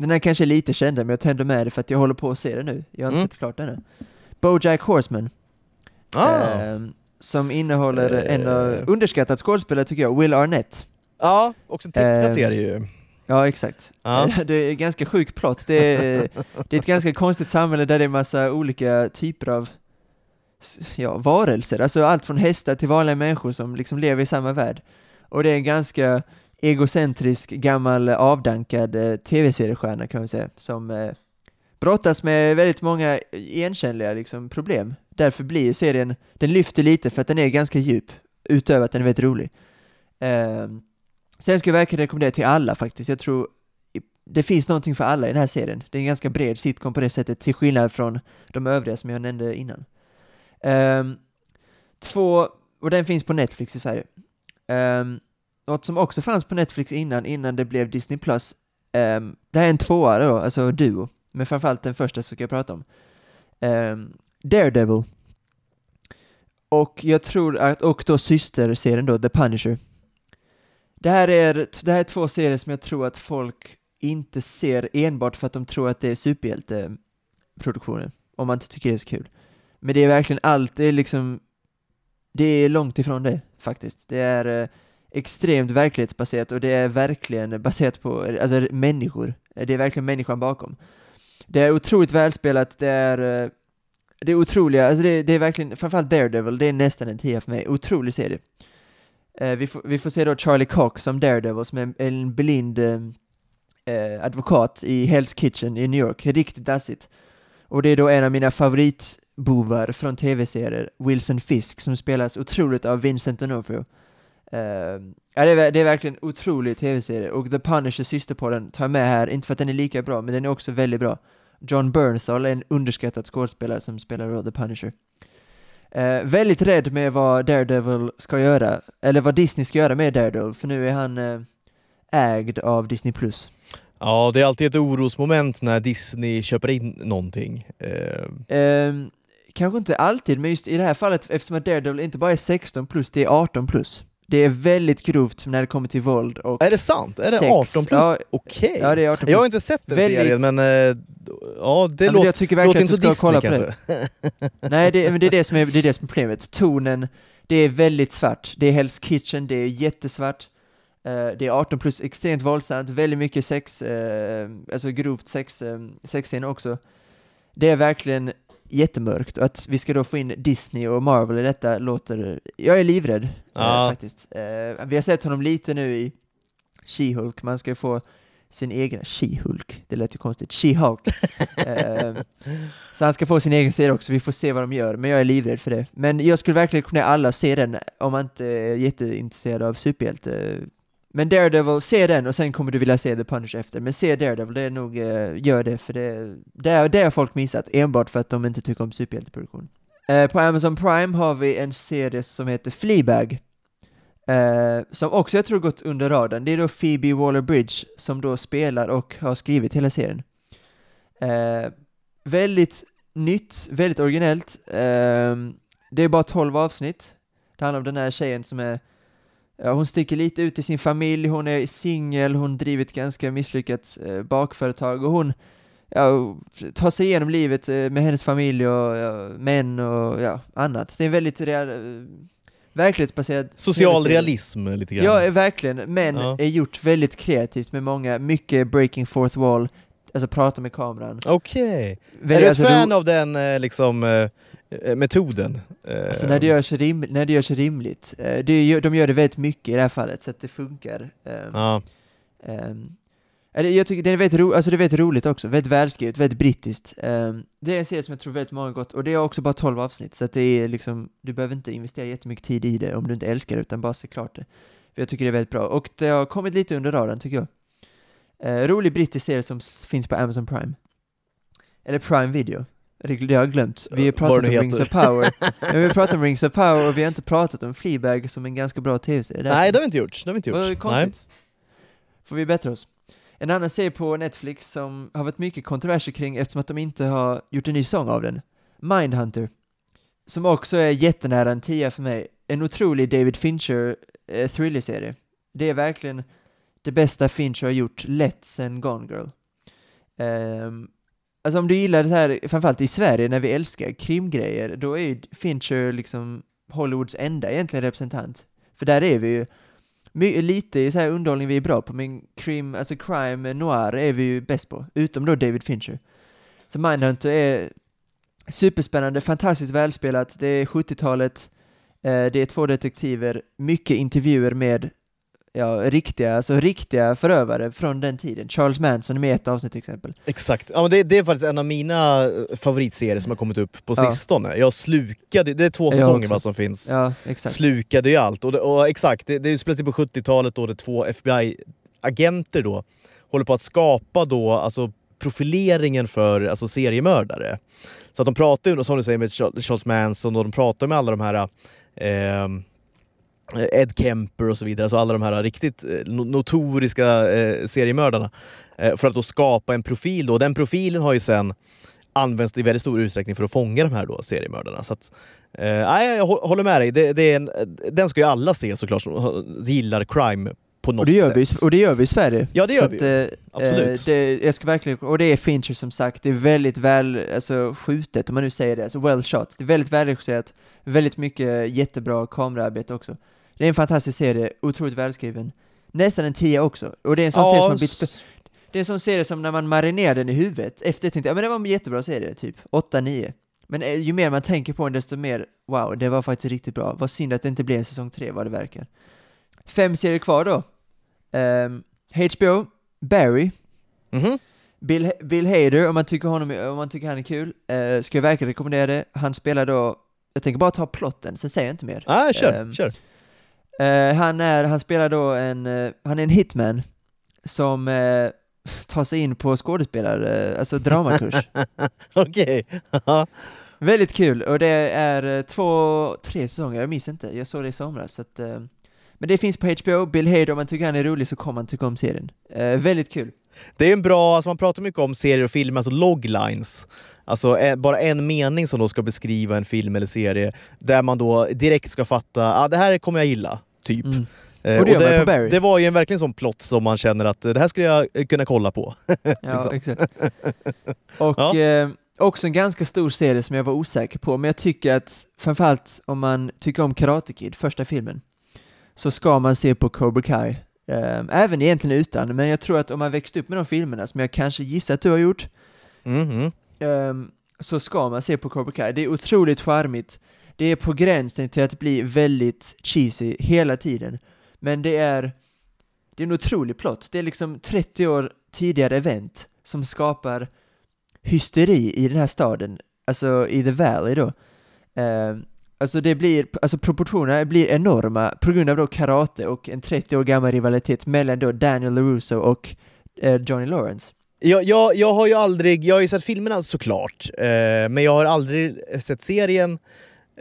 Den är kanske lite känd, men jag tänder med det för att jag håller på att se det nu. Jag har inte mm. sett klart den ännu. Bojack Horseman. Ah. Eh, som innehåller eh. en av underskattad skådespelare tycker jag, Will Arnett. Ja, också en tecknad eh, serie ju. Ja, exakt. Ah. det är ganska sjuk plott. Det är, det är ett ganska konstigt samhälle där det är massa olika typer av ja, varelser, alltså allt från hästar till vanliga människor som liksom lever i samma värld. Och det är en ganska egocentrisk, gammal, avdankad eh, tv-seriestjärna kan man säga, som eh, brottas med väldigt många igenkännliga liksom, problem. Därför blir serien, den lyfter lite för att den är ganska djup, utöver att den är väldigt rolig. Eh, sen skulle jag verkligen rekommendera till alla faktiskt, jag tror det finns någonting för alla i den här serien. Det är en ganska bred sitcom på det sättet, till skillnad från de övriga som jag nämnde innan. Um, två, och den finns på Netflix i Sverige. Um, något som också fanns på Netflix innan, innan det blev Disney Plus, um, det här är en tvåa då, alltså duo, men framförallt den första som jag prata om. Um, Daredevil. Och jag tror att, och då systerserien då, The Punisher. Det här, är, det här är två serier som jag tror att folk inte ser enbart för att de tror att det är superhjälteproduktioner, om man inte tycker det är så kul. Men det är verkligen allt, det är liksom det är långt ifrån det faktiskt. Det är eh, extremt verklighetsbaserat och det är verkligen baserat på alltså, människor. Det är verkligen människan bakom. Det är otroligt välspelat, det är eh, det är otroliga, alltså det, det är verkligen, framförallt Daredevil, det är nästan en tia för mig. Otrolig serie. Eh, vi, får, vi får se då Charlie Cox som Daredevil, som är en blind eh, eh, advokat i Hell's Kitchen i New York. Riktigt dassigt. Och det är då en av mina favoritbovar från tv-serier, Wilson Fisk, som spelas otroligt av Vincent D'Onofrio. Uh, ja, det, är, det är verkligen otrolig tv-serie, och The Punisher systerpodden tar jag med här, inte för att den är lika bra, men den är också väldigt bra. John Bernthal är en underskattad skådespelare som spelar The Punisher. Uh, väldigt rädd med vad Daredevil ska göra, eller vad Disney ska göra med Daredevil, för nu är han uh, ägd av Disney+. Plus. Ja, det är alltid ett orosmoment när Disney köper in någonting. Uh, kanske inte alltid, men just i det här fallet, eftersom att Daredevil inte bara är 16 plus, det är 18 plus. Det är väldigt grovt när det kommer till våld och Är det sant? Är det sex. 18 plus? Ja, Okej. Ja, det är 18 plus. Jag har inte sett den Väldigt- serien, men eh, ja, det Ja, låter, jag tycker låter verkligen inte att du ska Disney kolla på det. kanske. Nej, det, men det, är det, som är, det är det som är problemet. Tonen, det är väldigt svart. Det är Hell's Kitchen, det är jättesvart. Eh, det är 18 plus, extremt våldsamt, väldigt mycket sex, uh, alltså grovt sex, uh, sexscener också. Det är verkligen jättemörkt och att vi ska då få in Disney och Marvel i detta låter, jag är livrädd eh, Ja. faktiskt. Eh, vi har sett honom lite nu i She-Hulk, man ska ju få sin egen, She-Hulk, det lät ju konstigt, She-Hulk. Eh, så han ska få sin egen serie också, vi får se vad de gör, men jag är livrädd för det. Men jag skulle verkligen rekommendera alla se den om man inte är jätteintresserad av superhjälte. Men Daredevil, se den och sen kommer du vilja se The Punisher efter. Men se Daredevil, det är nog, eh, gör det, för det, det, det har folk missat, enbart för att de inte tycker om superhjälteproduktion. Eh, på Amazon Prime har vi en serie som heter Fleabag. Eh, som också jag tror gått under radarn. Det är då Phoebe Waller-Bridge som då spelar och har skrivit hela serien. Eh, väldigt nytt, väldigt originellt. Eh, det är bara 12 avsnitt. Det handlar om den här tjejen som är, ja, hon sticker lite ut i sin familj, hon är singel, hon driver ett ganska misslyckat eh, bakföretag och hon ja, tar sig igenom livet eh, med hennes familj och ja, män och ja, annat. Det är en väldigt real, eh, verklighetsbaserad Social realism lite grann. Ja, verkligen, men Ja. är gjort väldigt kreativt med många, mycket breaking fourth wall, alltså prata med kameran. Okej. Är Väldigt- du ett alltså, fan ro- av den liksom, metoden? Eh, Alltså när det görs, rim, när det görs rimligt. Eh, det de gör det väldigt mycket i det här fallet, så att det funkar. Ehm, ja. ehm, jag tycker det är väldigt, ro, alltså det är väldigt roligt också, väldigt välskrivet, väldigt brittiskt. Ehm, det är en serie som jag tror väldigt många gått, och det är också bara 12 avsnitt, så att det är liksom, du behöver inte investera jättemycket tid i det om du inte älskar det, utan bara se klart det. För jag tycker det är väldigt bra, och det har kommit lite under radarn tycker jag. Eh, rolig brittisk serie som finns på Amazon Prime. Eller Prime Video. Det har jag glömt. Vi har Vad pratat om Rings of. Power. ja, vi har pratat om Rings of Power och vi har inte pratat om Fleabag som en ganska bra tv-serie. Nej, det har vi inte gjort. Det har vi inte Vad gjort. konstigt. Får vi bättra oss. En annan serie på Netflix som har varit mycket kontroverser kring eftersom att de inte har gjort en ny sång av den. Mindhunter. Som också är jättenära en tia för mig. En otrolig David Fincher eh, thrillerserie. Det är verkligen det bästa Fincher har gjort lätt sen Gone Girl. Ehm, alltså om du gillar det här, framförallt i Sverige när vi älskar krimgrejer, då är ju Fincher liksom Hollywoods enda egentligen representant. För där är vi ju My, lite i så här underhållning vi är bra på, men krim, alltså crime noir är vi ju bäst på, utom då David Fincher. Så Mindhunter är superspännande, fantastiskt välspelat, det är 70-talet, eh, det är två detektiver, mycket intervjuer med ja, riktiga, alltså riktiga förövare från den tiden. Charles Manson är med i ett avsnitt till exempel. Exakt. Ja, men det, det är faktiskt en av mina eh, favoritserier som har kommit upp på Ja. sistone. Jag slukade, det är två säsonger va, som finns. Ja, exakt. Slukade ju allt. Och, det, och exakt, det, det utspelar sig på 70-talet då det två FBI-agenter då håller på att skapa då, alltså profileringen för alltså, seriemördare. Så att de pratar ju, som du säger, med Charles Manson och de pratar med alla de här ehm, Ed Kemper och så vidare, alltså alla de här riktigt eh, no- notoriska eh, seriemördarna. Eh, för att då skapa en profil då. Den profilen har ju sen används i väldigt stor utsträckning för att fånga de här då seriemördarna. Så att, eh, jag hå- håller med dig, det, det är en, den ska ju alla se såklart som gillar crime på något Och det, gör vi, sätt. och det gör vi i Sverige. Ja, det Så gör att, vi eh, Absolut. eh, det, jag ska verkligen, och det är Fincher som sagt, det är väldigt väl alltså, skjutet, om man nu säger det, alltså well shot. Det är väldigt välregisserat, väldigt mycket jättebra kameraarbete också. Det är en fantastisk serie, otroligt välskriven. Nästan en tia också, och det är en sån serie som har blivit Det är en sån serie som när man marinerar den i huvudet, efter tänkte jag, ja men det var en jättebra serie, typ 8-9. Men eh, ju mer man tänker på den, desto mer, wow, det var faktiskt riktigt bra. Vad synd att det inte blev en säsong 3, vad det verkar. Fem serier kvar då. Ehm, HBO, Barry, Mhm. Bill, Bill Hader, om man tycker, honom, om man tycker han är kul, eh, ska jag verkligen rekommendera det. Han spelar då, jag tänker bara ta plotten, sen säger jag inte mer. Ah, kör, Ehm, kör. Eh, han, är, han spelar då en, eh, han är en hitman som eh, tar sig in på skådespelar, alltså dramakurs. Okej. Ja. Väldigt kul, och det är eh, två, tre säsonger, jag minns inte, jag såg det i somras. Så att, men det finns på HBO, Bill Hader, om man tycker han är rolig så kommer man tycka om serien. Väldigt kul. Det är en bra, alltså man pratar mycket om serier och filmer, alltså loglines. Alltså bara en mening som då ska beskriva en film eller serie, där man då direkt ska fatta, ah, det här kommer jag gilla, typ. Mm. Eh, Och det på Barry. det var ju en verkligen sån plott som man känner att eh, det här skulle jag eh, kunna kolla på. Ja, Liksom. exakt. Och Ja. eh, också en ganska stor serie som jag var osäker på, men jag tycker att framförallt om man tycker om Karate Kid, första filmen, så ska man se på Cobra Kai. Eh, även egentligen utan, men jag tror att om man växt upp med de filmerna, som jag kanske gissar att du har gjort, Mhm. ehm, så ska man se på Cobra Kai. Det är otroligt charmigt. Det är på gränsen till att bli väldigt cheesy hela tiden. Men det är, det är en otrolig plott. Det är liksom 30 år tidigare event som skapar hysteri i den här staden, alltså i The Valley då. Ehm, alltså det blir, alltså proportionerna blir enorma på grund av då karate och en 30 år gammal rivalitet mellan då Daniel LaRusso och eh, Johnny Lawrence. Jag, jag, jag har ju aldrig, jag har ju sett filmerna såklart, eh, men jag har aldrig sett serien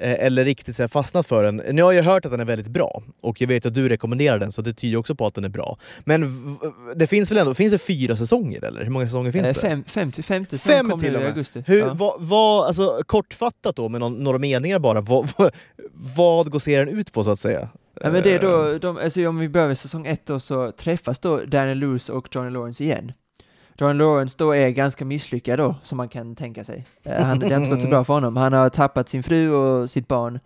eller riktigt så fastnat för den. Nu har jag hört att den är väldigt bra och jag vet att du rekommenderar den så det tyder också på att den är bra. Men det finns väl ändå, finns det fyra säsonger eller? Hur många säsonger finns Eh, det? Fem, femte säsong Fem kom till och i med. augusti. Hur, Ja. vad, vad, alltså, kortfattat då, med någon, några meningar bara, vad, vad, vad går serien ut på så att säga? Ja, men det är Eh, då, de, alltså om vi börjar med säsong ett då så träffas då Daniel Lewis och Johnny Lawrence igen. Johnny Lawrence då är ganska misslyckad då, som man kan tänka sig. Eh, han, det har inte gått så bra för honom. Han har tappat sin fru och sitt barn.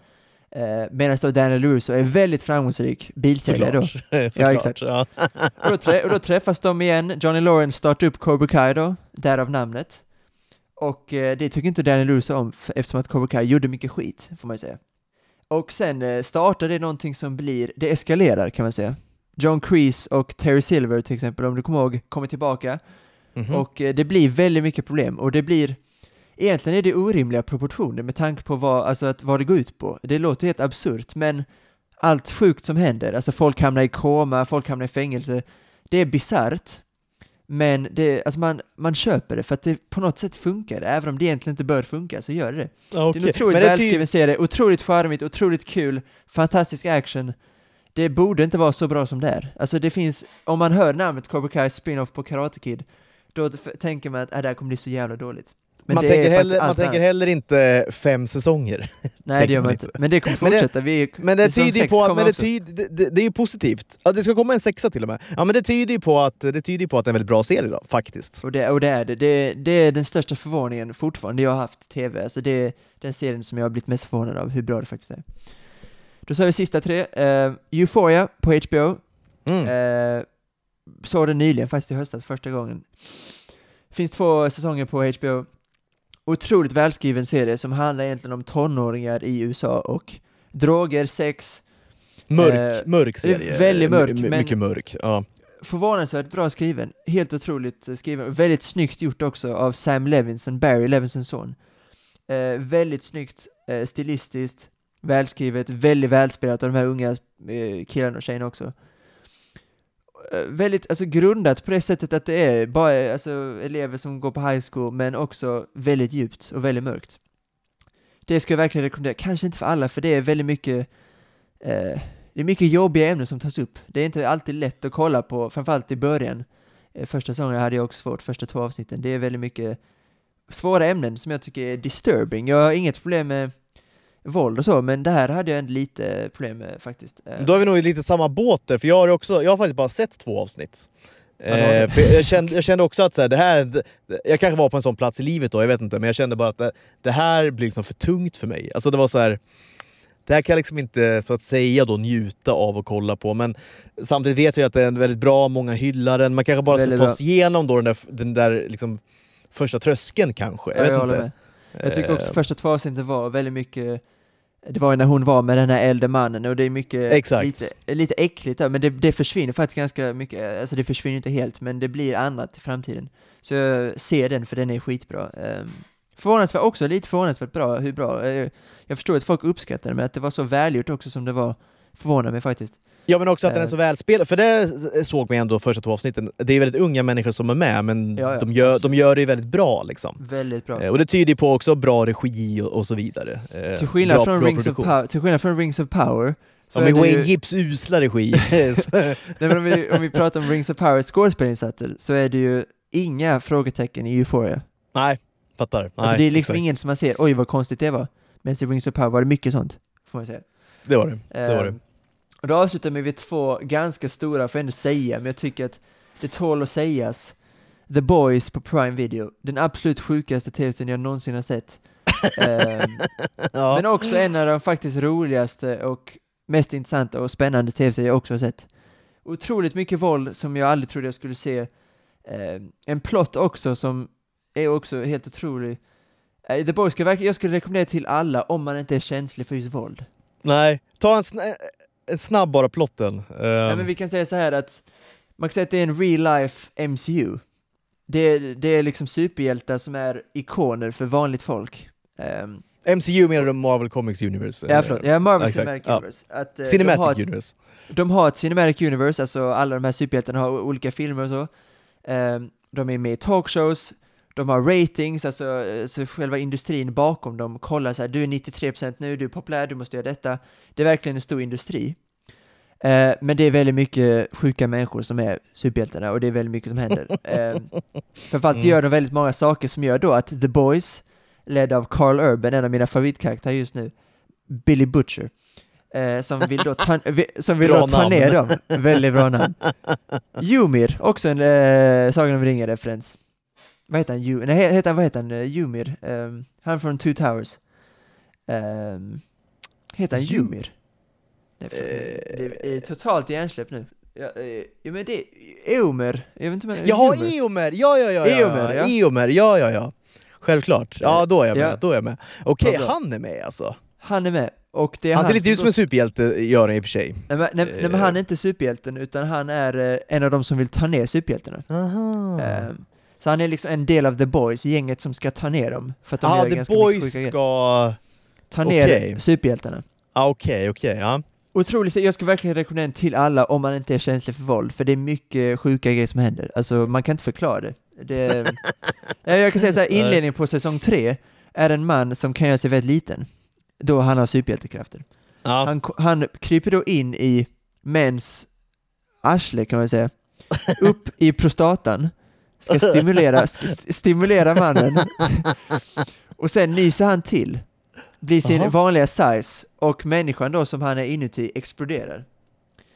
Eh, Medan då Daniel Lewis är väldigt framgångsrik bilsäljare då. Såklart. Ja, exakt. Ja. Och då, trä, och då träffas de igen, Johnny Lawrence startar upp Cobra Kai då, därav namnet. Och eh, det tycker inte Daniel Lewis om, eftersom att Cobra Kai gjorde mycket skit, får man ju säga. Och sen startar det någonting som blir, det eskalerar kan man säga. John Kreese och Terry Silver till exempel, om du kommer ihåg, kommer tillbaka. Mhm. Och eh, det blir väldigt mycket problem, och det blir Egentligen är det orimliga proportioner med tanke på vad, alltså att, vad det går ut på. Det låter helt absurt, men allt sjukt som händer, alltså folk hamnar i koma, folk hamnar i fängelse, det är bisarrt. Men det, alltså man, man köper det för att det på något sätt funkar, även om det egentligen inte bör funka så gör det. Ja, Det är en otroligt välskriven serie, otroligt charmigt, otroligt kul, fantastisk action. Det borde inte vara så bra som det är. Alltså det finns, om man hör namnet Cobra Kai spin-off på Karate Kid, då tänker man att äh, det här kommer bli så jävla dåligt. Men man tänker, heller, man tänker heller inte fem säsonger. Nej, det gör man inte. Men det kommer Men det- fortsätta. Vi, Men det säsong tyder på att, men det, tyder, det, det, det är ju positivt. Ja, det ska komma en sexa till och med. Ja, men det tyder ju på att det, tyder på att det är en väldigt bra serie då, faktiskt. Och det, och det är det. det. Det är den största förvåningen fortfarande jag har haft TV. Alltså det är den serien som jag har blivit mest förvånad av, hur bra det faktiskt är. Då sa vi sista tre. Uh, Euphoria på HBO. Mm. Eh, såg den nyligen, faktiskt i höstas, första gången. Finns två säsonger på HBO. Otroligt välskriven serie som handlar egentligen om tonåringar i USA och droger, sex, Mörk, eh, mörk serie. väldigt mörk, men- Mycket mörk. Ja. förvånansvärt bra skriven. Helt otroligt eh, skriven. Väldigt snyggt gjort också av Sam Levinson, Barry Levinsons son. Eh, väldigt snyggt, eh, stilistiskt, välskrivet, väldigt välspelat av de här unga eh, killarna och tjejerna också. Eh, väldigt, alltså grundat på det sättet att det är bara alltså, elever som går på high school, men också väldigt djupt och väldigt mörkt. Det ska jag verkligen rekommendera, kanske inte för alla, för det är väldigt mycket eh, det är mycket jobbiga ämnen som tas upp. Det är inte alltid lätt att kolla på, framförallt i början. Eh, första säsongen hade jag också svårt, första två avsnitten. Det är väldigt mycket svåra ämnen som jag tycker är disturbing. Jag har inget problem med våld och så, men det här hade jag lite problem med faktiskt. Eh, Då är vi nog i lite samma båt där, för jag har, också, jag har faktiskt bara sett två avsnitt. Eh, jag, kände, jag kände också att så här, det här, jag kanske var på en sån plats i livet då, jag vet inte, men jag kände bara att det, det här blir liksom för tungt för mig. Alltså det var så här, det här kan jag liksom inte så att säga då njuta av och kolla på, men samtidigt vet jag att det är en väldigt bra, många hyllar den, man kanske bara ska ta sig igenom då den där, den där liksom första tröskeln kanske. Jag Ja, vet jag håller inte. med. Jag tycker också Eh, första två avsnitten var väldigt mycket det var ju när hon var med den här äldre mannen och det är mycket Exakt. lite, lite äckligt där, men det, det försvinner faktiskt ganska mycket, alltså det försvinner inte helt, men det blir annat i framtiden. Så jag ser den för den är skitbra. Um, förvånansvärt, också lite förvånansvärt bra, hur bra. Eh, jag förstår att folk uppskattar det, men att det var så välgjort också som det var, förvånar mig faktiskt. Ja men också att den är Eh. så välspelad, för det såg vi ändå första två avsnitten. Det är väldigt unga människor som är med, men Ja, ja, de, gör, de gör det väldigt bra. Liksom. Väldigt bra. Eh, Och det tyder ju på också bra regi och, och så vidare. Eh, till, skillnad bra- från bra Rings. Power, till skillnad från Rings of Power, så Ja, med det ju- Wayne Gibbs usla regi. Nej, men om, vi, om vi pratar om Rings of Power skådespelinsatser så är det ju inga frågetecken i Euphoria. Nej, fattar. Nej, alltså det är liksom exakt. ingen som man ser, oj vad konstigt det var. Men i Rings of Power var det mycket sånt, får man säga. Det var det. det, var Ehm, det. Och då avslutar vi med två ganska stora, får jag ändå säga, men jag tycker att det tål att sägas. The Boys på Prime Video, den absolut sjukaste tv-serien jag någonsin har sett. Ehm, Ja. Men också en av de faktiskt roligaste och mest intressanta och spännande tv-serier jag också har sett. Otroligt mycket våld som jag aldrig trodde jag skulle se. Eh, en plott också som är också helt otrolig. Eh, The Boys ska verkligen, jag skulle rekommendera till alla om man inte är känslig för just våld. Nej, ta en, en snabb bara plotten. Ehm, Nej, men vi kan säga så här att man kan säga att det är en real life MCU. Det är, det är liksom superhjältar som är ikoner för vanligt folk. Ehm, MCU menar du Marvel Comics Universe? ja, förlåt, ja, Marvel exakt, Cinematic ja. Universe. Att, eh, de Cinematic har ett- Universe. De har ett Cinematic Universe, alltså alla de här superhjältarna har olika filmer och så. Ehm, de är med i talkshows, de har ratings, alltså eh, så själva industrin bakom dem kollar så här, du är 93% nu, du är populär, du måste göra detta. Det är verkligen en stor industri. Eh, men det är väldigt mycket sjuka människor som är superhjältarna och det är väldigt mycket som händer. Um, framförallt Mm. gör de väldigt många saker som gör då att The Boys, ledd av Carl Urban, en av mina favoritkaraktärer just nu, Billy Butcher, eh, som vill då ta, som vill då ta ner dem. Väldigt bra namn. Ymir, också en eh, Sagan om ringen-referens. Vad heter han? Ju, nej, heter han, vad heter han? Eh, Ymir. Ehm, han från Two Towers. Um, heter han Ju- Ymir? Det är, för- det är totalt hjärnsläpp nu. Ja, eh, ja men det är Eomer, jag vet inte om Jaha, Eomer. Ja, ja, ja. ja. Eomer, ja. Eomer, ja, ja, ja. Självklart. Ja, då är jag med. Ja. Då är jag med. Okej, bra. han är med alltså. Han är med. Och det är Han ser lite ut som en superhjälte, gör han i och för sig. Nej, men, nej, nej men han är inte superhjälten, utan han är eh, en av de som vill ta ner superhjältarna. Aha. Ehm, så han är liksom en del av The Boys, gänget som ska ta ner dem. För att de Ja, gör The Boys ska... Ta ner okej. superhjältarna. Ah, Okej, okej, ja. Otroligt, jag skulle verkligen rekommendera den till alla om man inte är känslig för våld, för det är mycket sjuka grejer som händer. Alltså, man kan inte förklara det. det Ja, jag kan säga så här, inledningen på säsong tre är en man som kan göra sig väldigt liten, då han har superhjältekrafter. ja. Han, han kryper då in i mäns arsle kan man säga, upp i prostatan, ska stimulera, ska st- stimulera mannen, och sen nyser han till, blir sin Jaha. vanliga size, och människan då som han är inuti exploderar.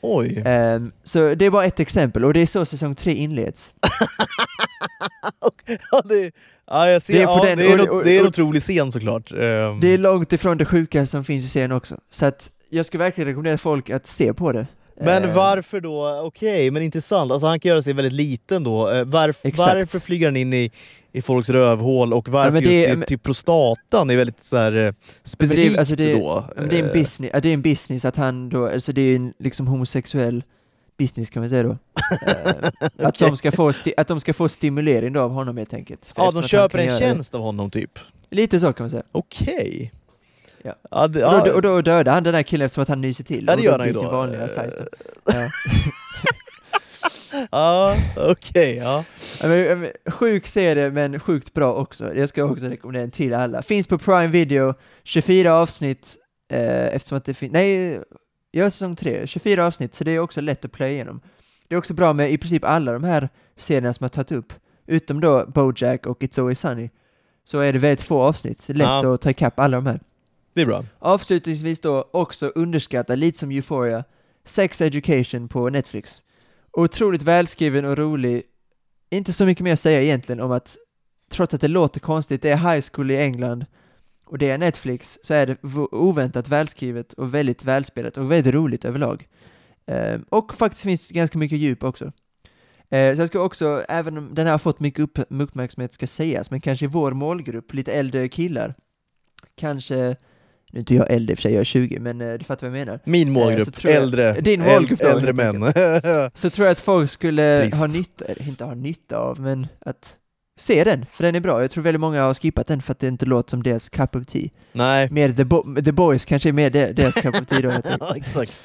Oj. Ehm, så det är bara ett exempel, och det är så säsong tre inleds. ja, det, ja, jag ser. Det är på ja, den- det är, och- en- och- det är en och- otrolig scen såklart. Ehm, Det är långt ifrån det sjuka som finns i serien också, så att jag skulle verkligen rekommendera folk att se på det. Men Ehm, varför då? Okej, men intressant. Alltså han kan göra sig väldigt liten då. Eh, Varf, Exakt. varför flyger han in i, i folks rövhål och varför men det just till, till prostatan är väldigt så här, eh, specifikt alltså det- då. Ja, men det är en Eh, business, ja, det är en business att han då, alltså det är en liksom homosexuell business kan man säga då. Eh, att, de ska få att de ska få stimulering då av honom helt enkelt. För Ja, de köper en göra tjänst av honom typ. Lite så kan man säga. Okej. Ja. Ja, det, Och, ja, då, och då dödar han den där killen eftersom att han nyser till. Ja, det och gör då han ju blir sin då. vanliga size då. Ja. ja okej. ja. Sjuk serie, men sjukt bra också. Jag ska också rekommendera den till alla. Finns på Prime Video, 24 avsnitt, eh, eftersom att det finns, nej, jag säsong 3, 24 avsnitt, så det är också lätt att playa igenom. Det är också bra med i princip alla de här serierna som jag tagit upp, utom då Bojack och It's Always Sunny, så är det väldigt få avsnitt. Lätt Ja. att ta ikapp alla de här. Det är bra. Avslutningsvis då, också underskatta, lite som Euphoria, Sex Education på Netflix. Otroligt välskriven och rolig. Inte så mycket mer att säga egentligen om att, trots att det låter konstigt, det är high school i England och det är Netflix, så är det oväntat välskrivet och väldigt välspelat och väldigt roligt överlag. Eh, och faktiskt finns ganska mycket djup också. Eh, så jag ska också, även om den här har fått mycket upp, uppmärksamhet ska sägas, men kanske i vår målgrupp, lite äldre killar, kanske, nu är inte jag äldre i och för sig, jag är 20, men eh, du fattar vad jag menar. Min Eh, målgrupp, jag- äldre, Din målgrupp äldre helt män. Så tror jag att folk skulle Trist. ha nytta, inte ha nytta av, men att se den, för den är bra. Jag tror väldigt många har skippat den för att det inte låter som deras cup of tea. Nej, Mer The, Bo- The Boys kanske är mer de- deras cup of tea då. ja, exakt.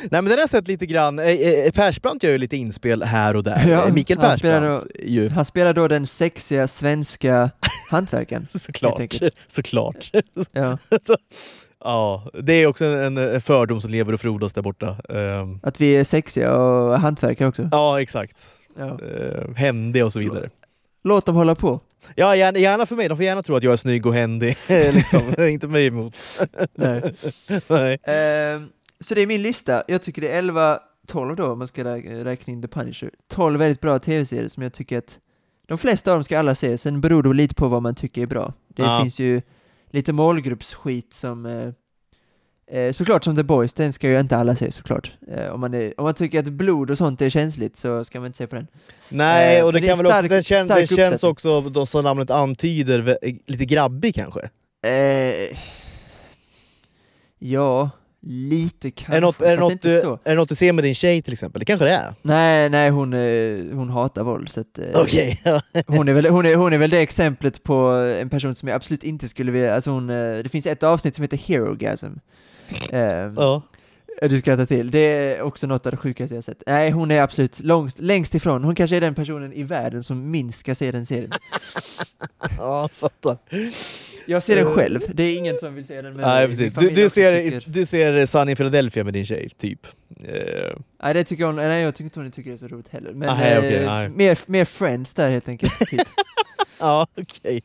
Nej men den har jag sett lite grann, eh, eh, Persbrandt gör ju lite inspel här och där. Ja, Eh, Mikael han spelar Persbrandt ju, Han spelar då den sexiga svenska hantverkaren. såklart. Såklart. Ja, Ja, det är också en, fördom som lever och frodas där borta. Ehm, att vi är sexiga och hantverkare också. ja, exakt. Ja. Uh, händig och så vidare. Låt dem hålla på. Ja, gärna, gärna för mig. De får gärna tro att jag är snygg och händig. liksom. Inte mig emot. Nej. Nej. Ehm, så det är min lista. Jag tycker det är 11, 12 då, om man ska rä- räkna in The Punisher. 12 väldigt bra tv-serier som jag tycker att de flesta av dem ska alla se, sen beror det lite på vad man tycker är bra. Det Ja. finns ju lite målgruppsskit som eh, eh, såklart som The Boys, den ska ju inte alla se såklart. Eh, om, man är, om man tycker att blod och sånt är känsligt så ska man inte se på den. Nej, Eh, och det men det kan väl också, stark- den, kän, den känns också, de som namnet antyder, vä- lite grabbig kanske. Eh, ja, lite kanske, Är det, något, är, det något du, är det något du ser med din tjej till exempel? Det kanske det är? Nej, nej hon, eh, hon hatar våld så att, eh, Okej. hon, är väl, hon, är, hon är väl det exemplet på en person som jag absolut inte skulle vilja, alltså hon, eh, det finns ett avsnitt som heter Herogasm. Eh, ja. Du ska ta till, det är också något av det sjukaste jag sett. Nej, hon är absolut långst, längst ifrån, hon kanske är den personen i världen som minst ska se den serien. ja, fattar. Jag ser den Eh. själv, det är ingen som vill se den Nej, precis. Du, du, ser, tycker- du ser Sunny Philadelphia med din tjej, typ? Eh, Nej, det tycker hon, nej jag tycker inte hon tycker det är så roligt heller. Men Nej, eh, nej. mer, mer friends där helt enkelt. Typ. ja, okej.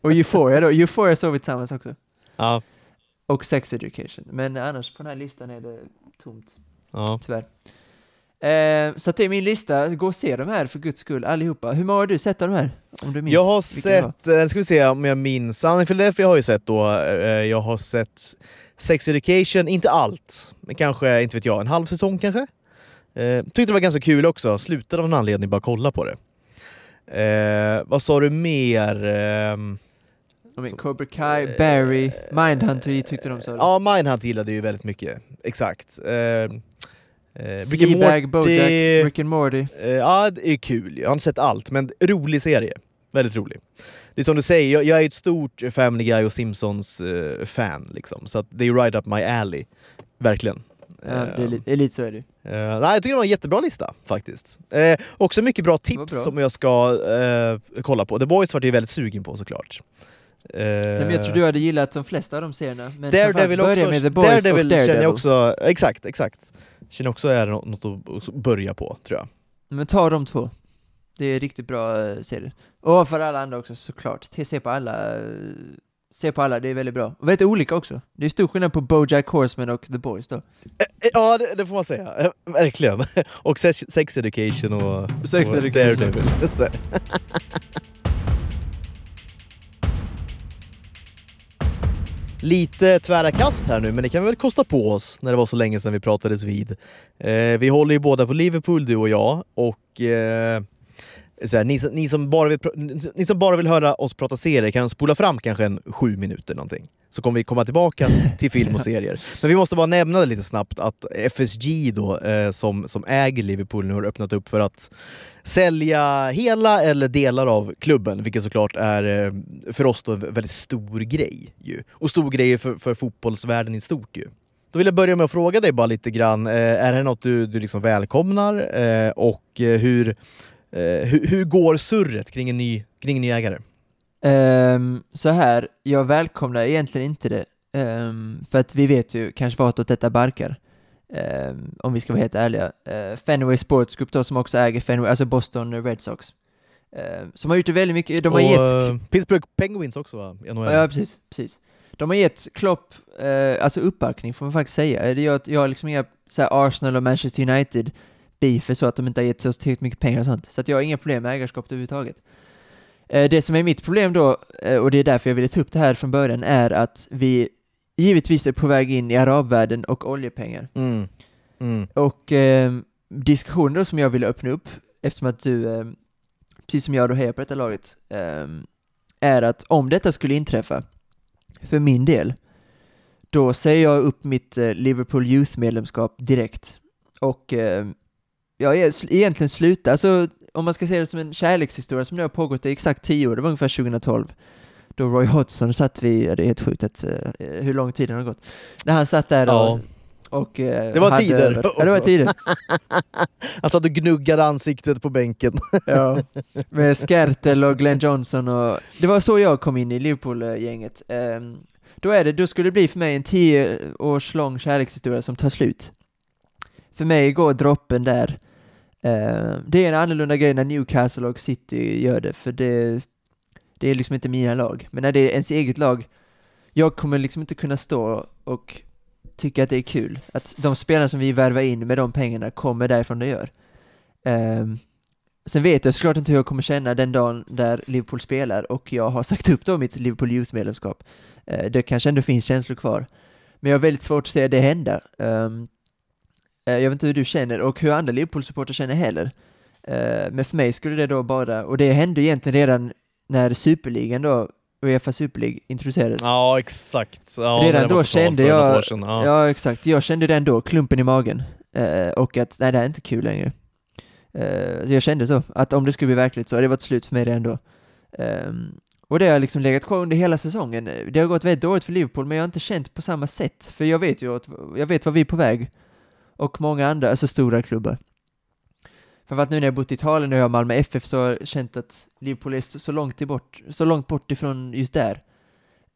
Och Euphoria då, Euphoria såg vi tillsammans också. Ja, Och Sex Education. Men annars på den här listan är det tomt, ja. tyvärr. Eh, så att det är min lista, gå och se de här för guds skull allihopa. Hur många har du sett av de här? Om du minns Jag har sett, eh, ska vi se om jag minns, Philadelphia har jag ju sett då, eh, jag har sett Sex Education, inte allt, men kanske, inte vet jag, en halv säsong kanske? Eh, tyckte det var ganska kul också, slutade av en anledning bara kolla på det. Eh, vad sa du mer? Ehm, Så- Cobra Kai, Barry, Mindhunter tyckte de så. Ja, Mindhunt gillade ju väldigt mycket. Exakt. Eh, eh, Rick and Fleabag, Bojack, Morty, Rick and Morty. eh, ja, det är kul. Jag har inte sett allt, men rolig serie. Väldigt rolig. Det är som du säger, jag, jag är ett stort Family Guy och Simpsons-fan, liksom. så det är right up my alley. Verkligen. Ja, det är Eh, lite, det är lite så är det eh, nej, jag tycker det var en jättebra lista faktiskt. Eh, också mycket bra tips bra. som jag ska eh, kolla på. The Boys var jag väldigt sugen på såklart. Eh, Nej, men jag tror du hade gillat de flesta av de serierna. Men Daredevil börja med The Boys Daredevil och Daredevil. känner jag också, exakt, exakt. Känner också är något, att börja på, tror jag. Men ta de två. Det är riktigt bra uh, serier. Och för alla andra också såklart. Se på alla. eh, se på alla, det är väldigt bra. Och väldigt olika också. Det är stor skillnad på Bojack Horseman och The Boys då. Eh, Ja, det, det får man säga. Eh, Verkligen. Och sex, sex Education och, Sex och Education. Daredevil. Lite tvära kast här nu, men det kan vi väl kosta på oss när det var så länge sedan vi pratades vid. Eh, vi håller ju båda på Liverpool, du och jag, och eh, här, ni, som- ni, som bara vill, ni som bara vill höra oss prata serier kan spola fram kanske en sju minuter någonting. Så kommer vi komma tillbaka till film och serier. Men vi måste bara nämna det lite snabbt att FSG då, eh, som, som äger Liverpool nu har öppnat upp för att sälja hela eller delar av klubben, vilket såklart är eh, för oss då en väldigt stor grej. Ju. Och stor grej för, för fotbollsvärlden i stort ju. Då vill jag börja med att fråga dig bara lite grann, eh, är det något du, du liksom välkomnar? Eh, och hur, hur, hur går surret kring en ny, kring en ny ägare? Um, så här, jag välkomnar egentligen inte det. um, för att vi vet ju kanske vartåt detta barkar. Ehm, om vi ska vara helt ärliga. Uh, Fenway Sports Group då som också äger Fenway, alltså Boston Red Sox. Ehm, som har gjort det väldigt mycket, de har och, gett eh, Pittsburgh Penguins också va? NHL. Ja, precis, precis. De har gett Klopp, eh, alltså uppbackning får man faktiskt säga. Jag, jag har liksom inga så Arsenal och Manchester United beefer så att de inte har gett oss tillräckligt mycket pengar och sånt. Så att jag har inga problem med ägarskapet överhuvudtaget. Eh, det som är mitt problem då, och det är därför jag ville ta upp det här från början, är att vi givetvis är på väg in i arabvärlden och oljepengar. Mm. Mm. Och eh, diskussionen då som jag ville öppna upp, eftersom att du, eh, precis som jag då hejar på detta laget, eh, är att om detta skulle inträffa, för min del, då säger jag upp mitt eh, Liverpool Youth-medlemskap direkt. Och eh, jag är egentligen sluta, alltså om man ska se det som en kärlekshistoria som nu har pågått i exakt tio år, det var ungefär 2012, då Roy Hodgson satt vid, det är helt sjukt att, eh, hur lång tid det har gått, när han satt där Ja. och, och eh, Det var tider Ja, det var tider. Alltså att du gnuggade ansiktet på bänken. Ja, med Skertel och Glenn Johnson och det var så jag kom in i Liverpool-gänget. Ehm, då är det, då skulle det bli för mig en tio års lång kärlekshistoria som tar slut. För mig går droppen där. Ehm, det är en annorlunda grej när Newcastle och City gör det, för det, det är liksom inte mina lag. Men när det är ens eget lag, jag kommer liksom inte kunna stå och tycka att det är kul. Att de spelarna som vi värvar in med de pengarna kommer därifrån det gör. Um, Sen vet jag såklart inte hur jag kommer känna den dagen där Liverpool spelar och jag har sagt upp då mitt Liverpool Youth-medlemskap. Uh, det kanske ändå finns känslor kvar. Men jag har väldigt svårt att se det hända. Um, jag vet inte hur du känner och hur andra Liverpool-supportrar känner heller. Eh, men för mig skulle det då bara, och det hände egentligen redan när superligan då, Uefa Super League introducerades. Ja, exakt. Ja, Redan då kände jag- sedan. Ja. Ja, exakt. Jag kände den då, klumpen i magen. Eh, och att, nej det här är inte kul längre. Eh, så jag kände så, att om det skulle bli verkligt så hade det varit slut för mig redan då. Ehm, och det har liksom legat kvar under hela säsongen. Det har gått väldigt dåligt för Liverpool, men jag har inte känt på samma sätt. För jag vet ju att, jag vet var vi är på väg. Och många andra, alltså stora klubbar. Framförallt nu när jag bott i Italien och jag har Malmö FF så har jag känt att Liverpool är så långt, bort, så långt bort ifrån just där.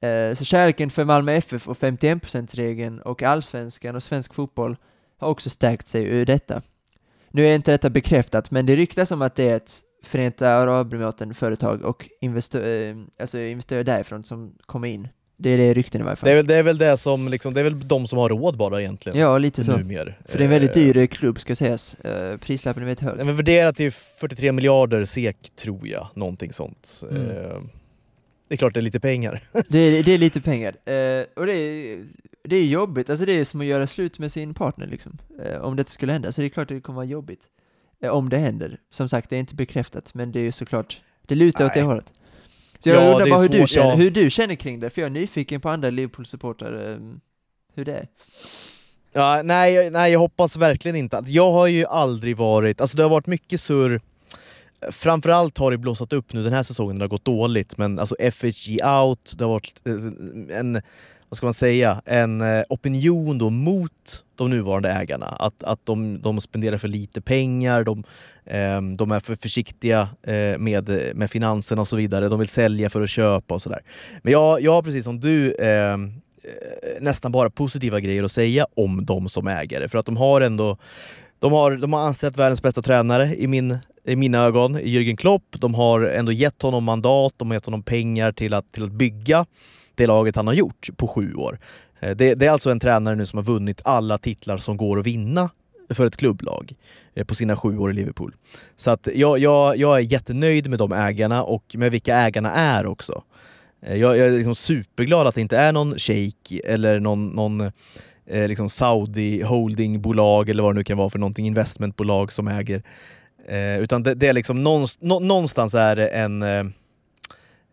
Eh, Så kärleken för Malmö FF och 51%-regeln och allsvenskan och svensk fotboll har också stärkt sig ur detta. Nu är inte detta bekräftat, men det ryktas om att det är ett Förenta Arabemiraten-företag och investö- eh, alltså investerare därifrån som kommer in. Det är det rykten i varje Det, är fall. väl, det är väl det som, liksom, det är väl de som har råd bara egentligen. Ja, lite så. Numer. För det är en väldigt Eh, dyr klubb ska sägas. Eh, Prislappen är väldigt hög. Är värderat till 43 miljarder SEK tror jag, någonting sånt. Mm. Eh, Det är klart det är lite pengar. Det är, det är lite pengar. Eh, och det är, det är jobbigt, alltså det är som att göra slut med sin partner liksom. Eh, om det skulle hända, så det är klart det kommer vara jobbigt. Eh, om det händer. Som sagt, det är inte bekräftat, men det är såklart, det lutar åt det Nej. hållet. Så jag Ja, undrar bara hur du, svårt, känner, ja. hur du känner kring det, för jag är nyfiken på andra Liverpool-supportrar, eh, hur det är. Ja, nej, nej, jag hoppas verkligen inte att... Jag har ju aldrig varit... Alltså det har varit mycket surr. Framförallt har det blossat upp nu den här säsongen det har gått dåligt, men alltså FHG out, det har varit eh, en, vad ska man säga, en eh, opinion då mot de nuvarande ägarna. Att, att de, de spenderar för lite pengar, de, ehm, de är för försiktiga eh, med, med finanserna och så vidare. De vill sälja för att köpa och sådär. Men jag, jag har precis som du ehm, eh, nästan bara positiva grejer att säga om dem som ägare. För att de har ändå de har, de har anställt världens bästa tränare i, min, i mina ögon, Jürgen Klopp. De har ändå gett honom mandat, de har gett honom pengar till att, till att bygga det laget han har gjort på sju år. Eh, det, det är alltså en tränare nu som har vunnit alla titlar som går att vinna för ett klubblag eh, på sina sju år i Liverpool. Så att jag, jag, jag är jättenöjd med de ägarna och med vilka ägarna är också. Eh, jag, jag är liksom superglad att det inte är någon shejk eller någon, någon eh, liksom Saudi holdingbolag eller vad det nu kan vara för någonting, investmentbolag som äger. Eh, utan det, det är liksom någonstans, någonstans är det en eh,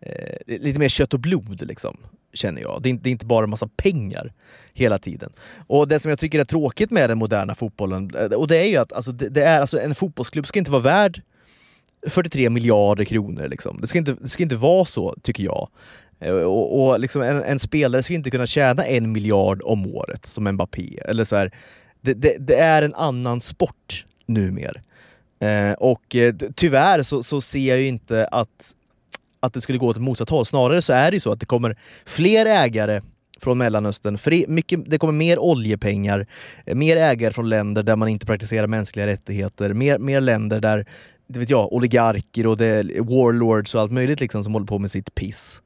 eh, lite mer kött och blod liksom, känner jag. Det är, inte- det är inte bara en massa pengar hela tiden. Och det som jag tycker är tråkigt med den moderna fotbollen, eh, och det är ju att alltså, det, det är, alltså, en fotbollsklubb ska inte vara värd 43 miljarder kronor. Liksom. Det, ska inte, det ska inte vara så, tycker jag. Eh, och, och liksom en, en spelare ska inte kunna tjäna en miljard om året som Mbappé. Eller så här, det, det, det är en annan sport numer. Eh, och eh, tyvärr så, så ser jag ju inte att, att det skulle gå åt ett motsatt håll. Snarare så är det ju så att det kommer fler ägare från Mellanöstern, fri, mycket, det kommer mer oljepengar, eh, mer ägare från länder där man inte praktiserar mänskliga rättigheter, mer, mer länder där det vet jag, oligarker och det, warlords och allt möjligt liksom som håller på med sitt piss.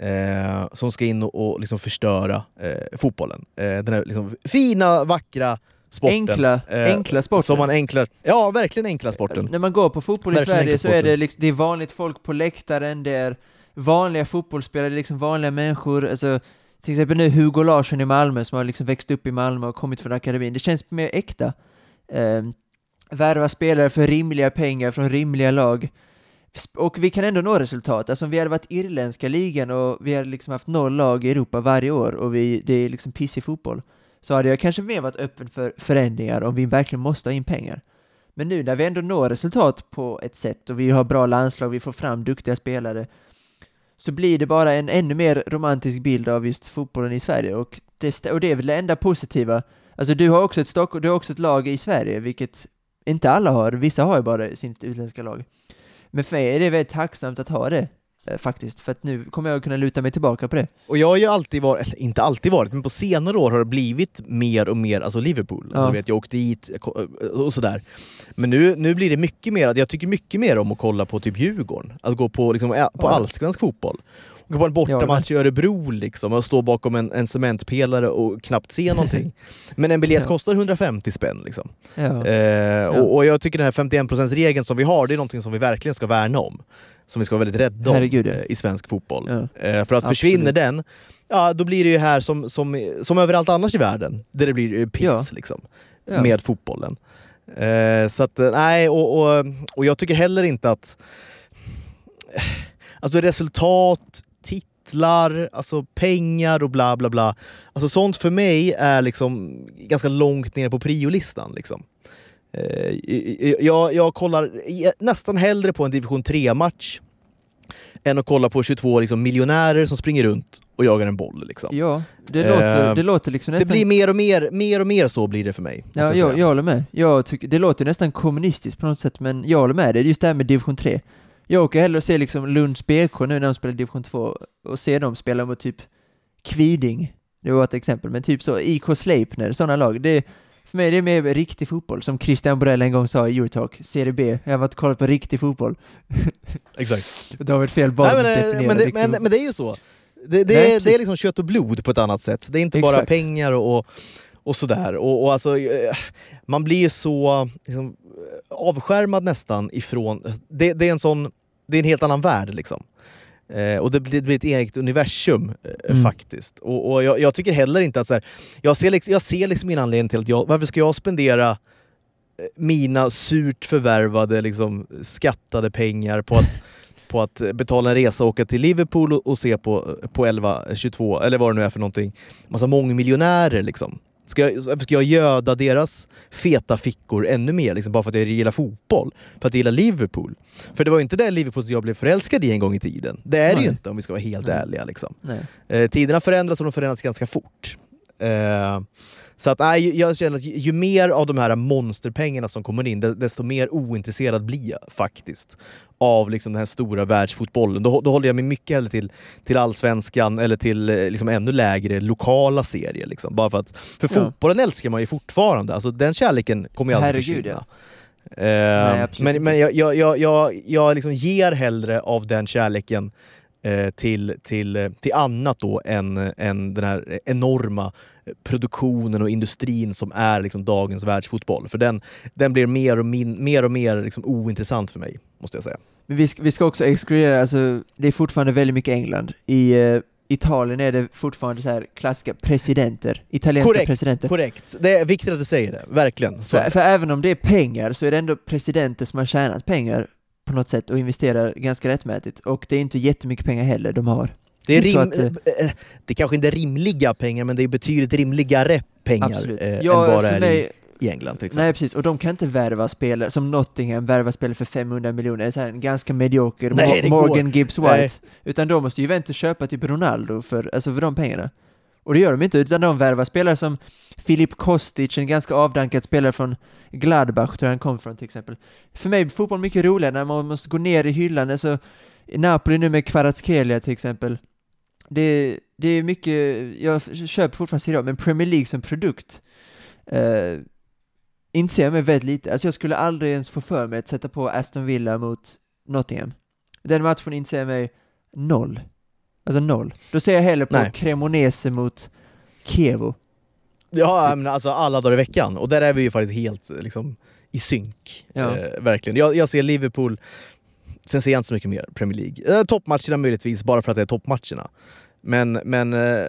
eh, som ska in och, och liksom förstöra eh, fotbollen. Eh, den här liksom fina, vackra sporten. Enkla, eh, enkla sporten. Som man enklar, ja, verkligen enkla sporten. När man går på fotboll i Verkligen Sverige enkel så är det, liksom, det är vanligt folk på läktaren, det är vanliga fotbollsspelare, det är liksom vanliga människor. Alltså, till exempel nu Hugo Larsson i Malmö som har liksom växt upp i Malmö och kommit från akademin. Det känns mer äkta. Eh, värva spelare för rimliga pengar från rimliga lag. Och vi kan ändå nå resultat. Alltså om vi hade varit irländska ligan och vi hade liksom haft noll lag i Europa varje år och vi, det är liksom pissig fotboll så hade jag kanske mer varit öppen för förändringar om vi verkligen måste ha in pengar. Men nu när vi ändå når resultat på ett sätt och vi har bra landslag, vi får fram duktiga spelare, så blir det bara en ännu mer romantisk bild av just fotbollen i Sverige och det, och det är väl det enda positiva. Alltså du har också ett Stockholm, du har också ett lag i Sverige, vilket inte alla har, vissa har ju bara sitt utländska lag. Men för mig är det väldigt tacksamt att ha det, faktiskt, för att nu kommer jag kunna luta mig tillbaka på det. Och jag har ju alltid varit, eller inte alltid varit, men på senare år har det blivit mer och mer alltså Liverpool. Alltså, Ja. du vet, jag åkte dit ko- och sådär. Men nu, nu blir det mycket mer, jag tycker mycket mer om att kolla på typ Djurgården. Att gå på, liksom, ä- på Ja. allsvensk fotboll. Gå på en bortamatch i Örebro liksom, och stå bakom en, en cementpelare och knappt se någonting. Men en biljett Ja. kostar 150 spänn. Liksom. Ja. Eh, och, och jag tycker den här 51%-regeln som vi har, det är någonting som vi verkligen ska värna om. Som vi ska vara väldigt rädda om Herregud, eh, i svensk fotboll. Eh, för att Absolut. försvinner den, ja då blir det ju här som, som, som överallt annars i världen, där det blir eh, piss liksom, med fotbollen. Eh, så att, eh, nej, och, och, och jag tycker heller inte att... Alltså resultat, titlar, alltså pengar och bla bla bla. Alltså sånt för mig är liksom ganska långt ner på priolistan. Liksom. Eh, jag, jag kollar nästan hellre på en division 3-match än att kolla på 22 liksom, miljonärer som springer runt och jagar en boll. Liksom. Ja, det, Eh, låter, det låter liksom Det nästan... blir mer och mer, mer och mer så blir det för mig. Ja, jag jag, jag håller med. Jag tycker, det låter nästan kommunistiskt på något sätt, men jag håller med dig. Just det här med division 3. Jag åker hellre och ser liksom Lunds BK nu när de spelar division 2 och ser dem spela mot typ Kviding. Det var ett exempel, men typ så IK Sleipner, sådana lag. Det, för mig är det mer riktig fotboll, som Christian Borell en gång sa i Eurotalk, Serie B. Jag har varit kollat på riktig fotboll. Exakt. Det har varit fel bara Nej, att men, eh, definiera men, det, men, men det är ju så. Det, det, Nej, är, det är liksom kött och blod på ett annat sätt. Det är inte bara Exakt. pengar och, och sådär. Och, och alltså, eh, man blir så liksom, eh, avskärmad nästan ifrån... Det, det, är en sån, det är en helt annan värld liksom. Eh, och det blir, det blir ett eget universum eh, Mm. faktiskt. Och, och jag, jag tycker heller inte att så här, jag, ser, liksom- jag ser liksom ingen anledning till att jag... Varför ska jag spendera eh, mina surt förvärvade, liksom, skattade pengar på att, på att betala en resa och åka till Liverpool och, och se på, på 11-22, eller vad det nu är för någonting, massa mångmiljonärer liksom. Ska jag, ska jag göda deras feta fickor ännu mer, liksom, bara för att jag gillar fotboll? För att jag gillar Liverpool? För det var ju inte det Liverpool jag blev förälskad i en gång i tiden. Det är det Nej. ju inte om vi ska vara helt Nej. ärliga. Liksom. Eh, tiderna förändras och de förändras ganska fort. Eh, så att, nej, jag känner att ju, ju mer av de här monsterpengarna som kommer in, de- desto mer ointresserad blir jag faktiskt av liksom den här stora världsfotbollen. Då, då håller jag mig mycket hellre till, till allsvenskan eller till eh, liksom ännu lägre lokala serier. Liksom. Bara för, att, för Ja. fotbollen älskar man ju fortfarande. Alltså, den kärleken kommer ju aldrig Herregud, försvinna. Nej, Eh, absolut men men jag, jag, jag, jag, jag liksom ger hellre av den kärleken till, till, eh, till annat då än, än den här enorma produktionen och industrin som är liksom dagens världsfotboll. För den, den blir mer och, min, mer, och mer liksom ointressant för mig, måste jag säga. Men vi ska, vi ska också exkludera, alltså det är fortfarande väldigt mycket England. I eh, Italien är det fortfarande så här klassiska presidenter, italienska Korrekt, presidenter. korrekt. Det är viktigt att du säger det, verkligen. För, för även om det är pengar så är det ändå presidenter som har tjänat pengar på något sätt och investerar ganska rättmätigt. Och det är inte jättemycket pengar heller de har. Det är, inte så rim, eh, det är kanske inte rimliga pengar, men det är betydligt rimligare pengar Absolut. eh, än Ja, vad det är mig, i, England till exempel. nej precis, och de kan inte värva spelare, som Nottingham värvar spelare för 500 miljoner, det är en ganska medioker Nej, Morgan Gibbs White. Nej. Utan då måste Juventus köpa typ Ronaldo för, alltså för de pengarna. Och det gör de inte, utan de värvar spelare som Filip Kostic, en ganska avdankad spelare från Gladbach, tror jag han kom från till exempel. För mig är fotboll mycket roligare när man måste gå ner i hyllan, alltså Napoli nu med Kvaratskhelia till exempel. Det, det är mycket, jag köper fortfarande Serie A, men Premier League som produkt eh, intresserar jag mig väldigt lite. Alltså jag skulle aldrig ens få för mig att sätta på Aston Villa mot Nottingham. Den matchen intresserar mig noll. Alltså noll. Då ser jag hellre på Nej. Cremonese mot Kievo. Ja, Typ. men alltså alla dagar i veckan. Och där är vi ju faktiskt helt liksom, i synk. Ja. Eh, verkligen. Jag, jag ser Liverpool, sen ser jag inte så mycket mer Premier League. Eh, toppmatcherna möjligtvis, bara för att det är toppmatcherna. Men, men eh,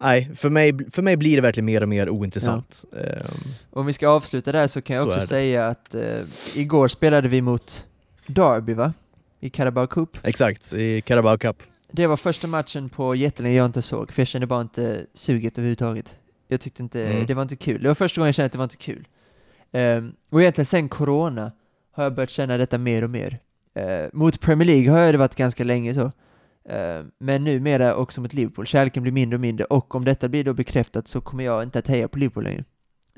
nej, för mig, för mig blir det verkligen mer och mer ointressant. Eh, Om vi ska avsluta där så kan jag Så också säga att eh, igår spelade vi mot Derby va? I Carabao Cup. exakt, i Carabao Cup. Det var första matchen på jättelänge jag inte såg, för jag kände bara inte suget överhuvudtaget. Jag tyckte inte, Mm. det var inte kul. Det var första gången jag kände att det var inte kul. Ehm, och egentligen sen Corona har jag börjat känna detta mer och mer. Eh, mot Premier League har det varit ganska länge så. Ehm, men numera också mot Liverpool. Kärleken blir mindre och mindre och om detta blir då bekräftat så kommer jag inte att heja på Liverpool längre.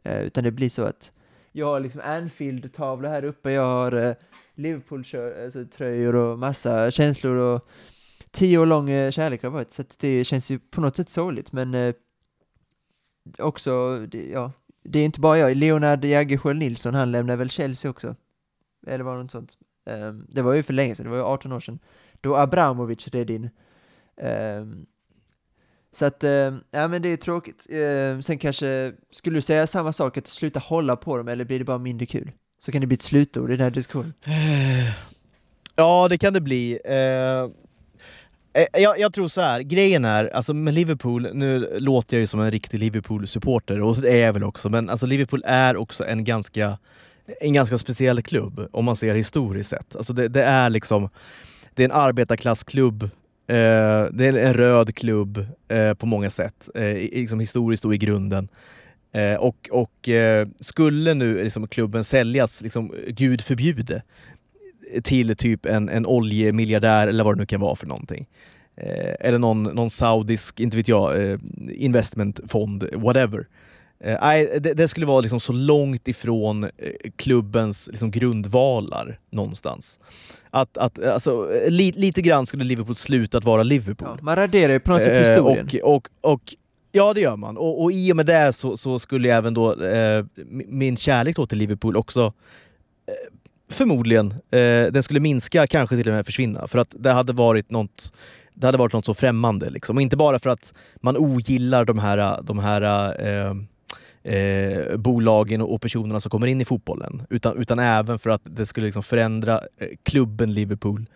Eh, utan det blir så att jag har liksom Anfield-tavlor här uppe, jag har eh, Liverpool-tröjor alltså, och massa känslor och tio år lång eh, kärlek har det varit, så att det känns ju på något sätt sorgligt, men eh, också, det, ja, det är inte bara jag, Leonard Jägerskiöld Nilsson, han lämnar väl Chelsea också? Eller var det något sånt? Um, det var ju för länge sedan, det var ju 18 år sedan, då Abramovic red in. Um, så att, ehm, ja men det är tråkigt. Sen kanske, skulle du säga samma sak, att sluta hålla på dem, eller blir det bara mindre kul? Så kan det bli ett slutord i den här diskussionen. Ja, det kan det bli. Eh, eh, jag, jag tror så här. grejen är, alltså med Liverpool, nu låter jag ju som en riktig Liverpool-supporter, och det är jag väl också, men alltså Liverpool är också en ganska, en ganska speciell klubb, om man ser historiskt sett. Alltså det, det är liksom, det är en arbetarklassklubb, eh, det är en röd klubb eh, på många sätt, eh, liksom historiskt och i grunden. Eh, och och eh, skulle nu liksom klubben säljas, liksom, gud förbjude, till typ en, en oljemiljardär eller vad det nu kan vara för någonting. Eh, eller någon, någon saudisk, inte vet jag, eh, investmentfond, whatever. Eh, nej, det, det skulle vara liksom så långt ifrån eh, klubbens liksom grundvalar någonstans. Att, att, alltså, li, lite grann skulle Liverpool sluta att vara Liverpool. Ja, man raderar ju på något sätt historien. Och, och, och, ja, det gör man. Och, och i och med det så, så skulle även då eh, min kärlek då till Liverpool också eh, förmodligen, eh, den skulle minska, kanske till och med försvinna. För att det hade varit något det hade varit något så främmande. Liksom. Och inte bara för att man ogillar de här, de här eh, eh, bolagen och personerna som kommer in i fotbollen. Utan, utan även för att det skulle liksom förändra eh, klubben Liverpool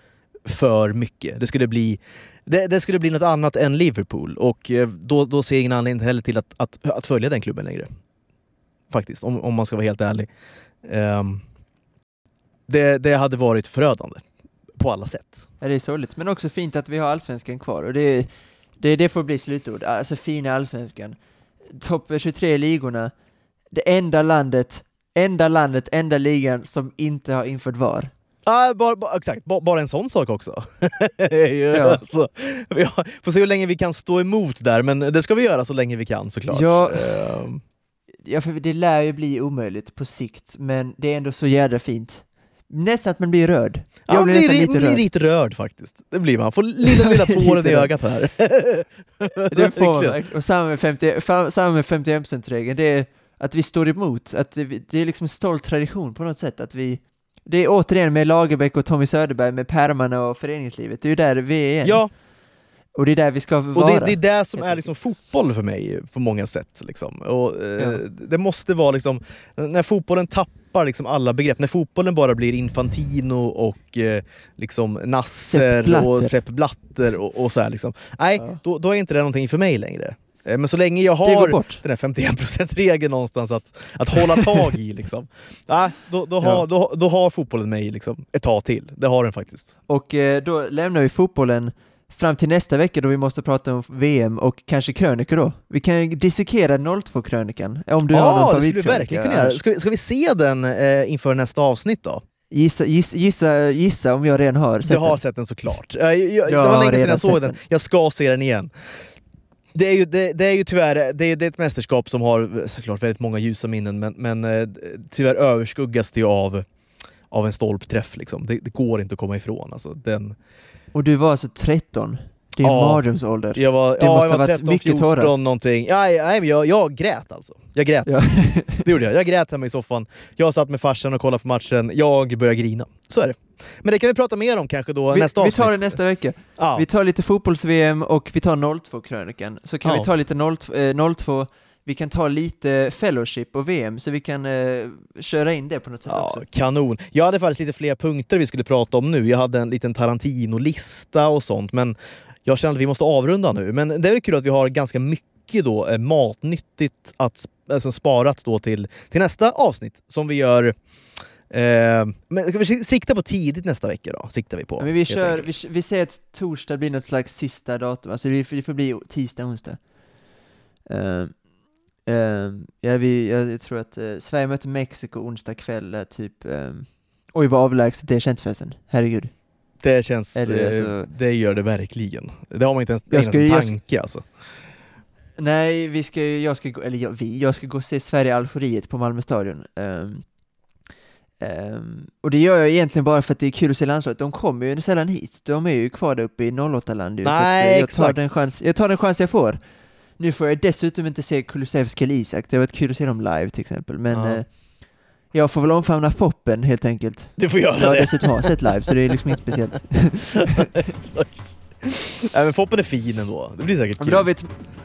för mycket. Det skulle bli det, det skulle bli något annat än Liverpool och eh, då, då ser jag ingen anledning heller till att, att, att följa den klubben längre. Faktiskt, om, om man ska vara helt ärlig. Um, det, det hade varit förödande på alla sätt. Ja, det är sorgligt, men också fint att vi har allsvenskan kvar och det, det, det får bli slutord. Alltså fina allsvenskan. Topp 23 ligorna. Det enda landet, enda landet, enda ligan som inte har infört VAR. Ah, bara, bara, exakt, bara, bara en sån sak också. Ja. alltså, vi har, får se hur länge vi kan stå emot där, men det ska vi göra så länge vi kan såklart. Ja. Ehm, Ja, för det lär ju bli omöjligt på sikt, men det är ändå så jädra fint. Nästan att man blir rörd. Jag Ja, blir nästan lite, lite blir lite rörd faktiskt. Det blir man. Får lilla, lilla tåren i ögat här. Det får man. Och samma med 50 fa- samma med 51%-regeln, det är att vi står emot, att det, det är liksom en stolt tradition på något sätt, att vi det är återigen med Lagerbäck och Tommy Söderberg, med pärmarna och föreningslivet, det är ju där vi är. Ja, Och det är där vi ska och vara. det, det är det som är liksom fotboll för mig på många sätt. Liksom. Och, eh, Ja. Det måste vara liksom, när fotbollen tappar liksom alla begrepp, när fotbollen bara blir Infantino och eh, liksom Nasser Sepp och Sepp Blatter och, och så här liksom. Nej, Ja. då, då är inte det någonting för mig längre. Eh, Men så länge jag har den här 51%-regeln någonstans att, att hålla tag i, liksom. Nej, då, då, har, Ja. då, då har fotbollen mig liksom ett tag till. Det har den faktiskt. Och eh, då lämnar vi fotbollen fram till nästa vecka då vi måste prata om VM och kanske krönikor då. Vi kan dissekera 02-krönikan, om du har någon Ja, skulle vi favoritkrönika. verkligen kunna göra. annars. Ska, vi- ska vi se den eh, inför nästa avsnitt då? Gissa, gissa, gissa, gissa om jag redan har sett Du har den. sett den såklart. Jag, jag, jag, det var har länge sedan jag såg den. den. Jag ska se den igen. Det är ju, det, det är ju tyvärr det är, det är ett mästerskap som har såklart väldigt många ljusa minnen, men, men eh, tyvärr överskuggas det ju av, av en stolpträff. Liksom. Det, det går inte att komma ifrån. Alltså, den, Och du var alltså 13 din Ja. mardrömsålder. Jag var, Det ja, måste jag var varit 13, mycket 14 tårar. någonting. Ja, men jag, jag grät alltså. Jag grät. Ja. Det gjorde jag. Jag grät hemma i soffan. Jag satt med farsan och kollade på matchen. Jag började grina. Så är det. Men det kan vi prata mer om kanske då vi, nästa vi avsnitt. tar det nästa vecka. Ja. Vi tar lite fotbolls-VM och vi tar 02-krönikan. Så kan Ja. vi ta lite 02, eh, 02, vi kan ta lite Fellowship och VM, så vi kan eh, köra in det på något sätt Ja, också. kanon. Jag hade faktiskt lite fler punkter vi skulle prata om nu. Jag hade en liten Tarantino-lista och sånt, men jag känner att vi måste avrunda nu. Men det är kul att vi har ganska mycket då, eh, matnyttigt att, alltså, sparat då till, till nästa avsnitt som vi gör Eh, men ska vi si- sikta på tidigt nästa vecka då? Siktar vi på. Men vi, kör, vi, vi säger att torsdag blir något slags sista datum, alltså det, det får bli tisdag, onsdag. Ehm, ehm, ja, vi, jag tror att eh, Sverige möter Mexiko onsdag kväll, är typ um, Oj vad avlägset det känns förresten, herregud. Det känns... Det eh, alltså- det gör det verkligen. Det har man inte ens Jag ska- en jag ska- tanke alltså. Nej, vi ska, ju- jag ska gå, eller jag, vi, jag ska gå och se Sverige-Algeriet på Malmö stadion. Ehm, ehm, och det gör jag egentligen bara för att det är kul att se landslaget. De kommer ju sällan hit. De är ju kvar där uppe i 08-land ju, att, Nej, eh, jag, tar exakt. den chans, jag tar den chans jag får. Nu får jag dessutom inte se Kulusevski eller Isak, det har varit kul att se dem live till exempel, men Ja. Eh, jag får väl omfamna Foppen helt enkelt. Du får göra jag det. dessutom har sett live, så det är liksom inget speciellt. Exakt. Nej, men Foppen är fin ändå. Det blir säkert Men kul. David,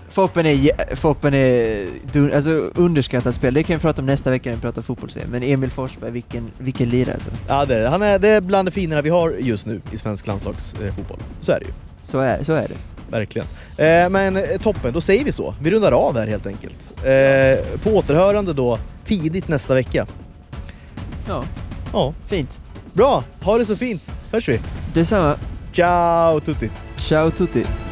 Foppen är, Foppen är alltså, underskattat spel, det kan vi prata om nästa vecka när vi pratar fotbolls Men Emil Forsberg, vilken, vilken lirare alltså. Ja, det är. Han är, det är bland det finare vi har just nu i svensk landslagsfotboll. Så är det ju. Så är, så är det. Verkligen. Eh, men eh, toppen, då säger vi så. Vi rundar av här helt enkelt. Eh, på återhörande då tidigt nästa vecka. Ja, Ja, fint. bra. Ha det så fint. Hörs vi. Detsamma. Ciao tutti! Ciao tutti.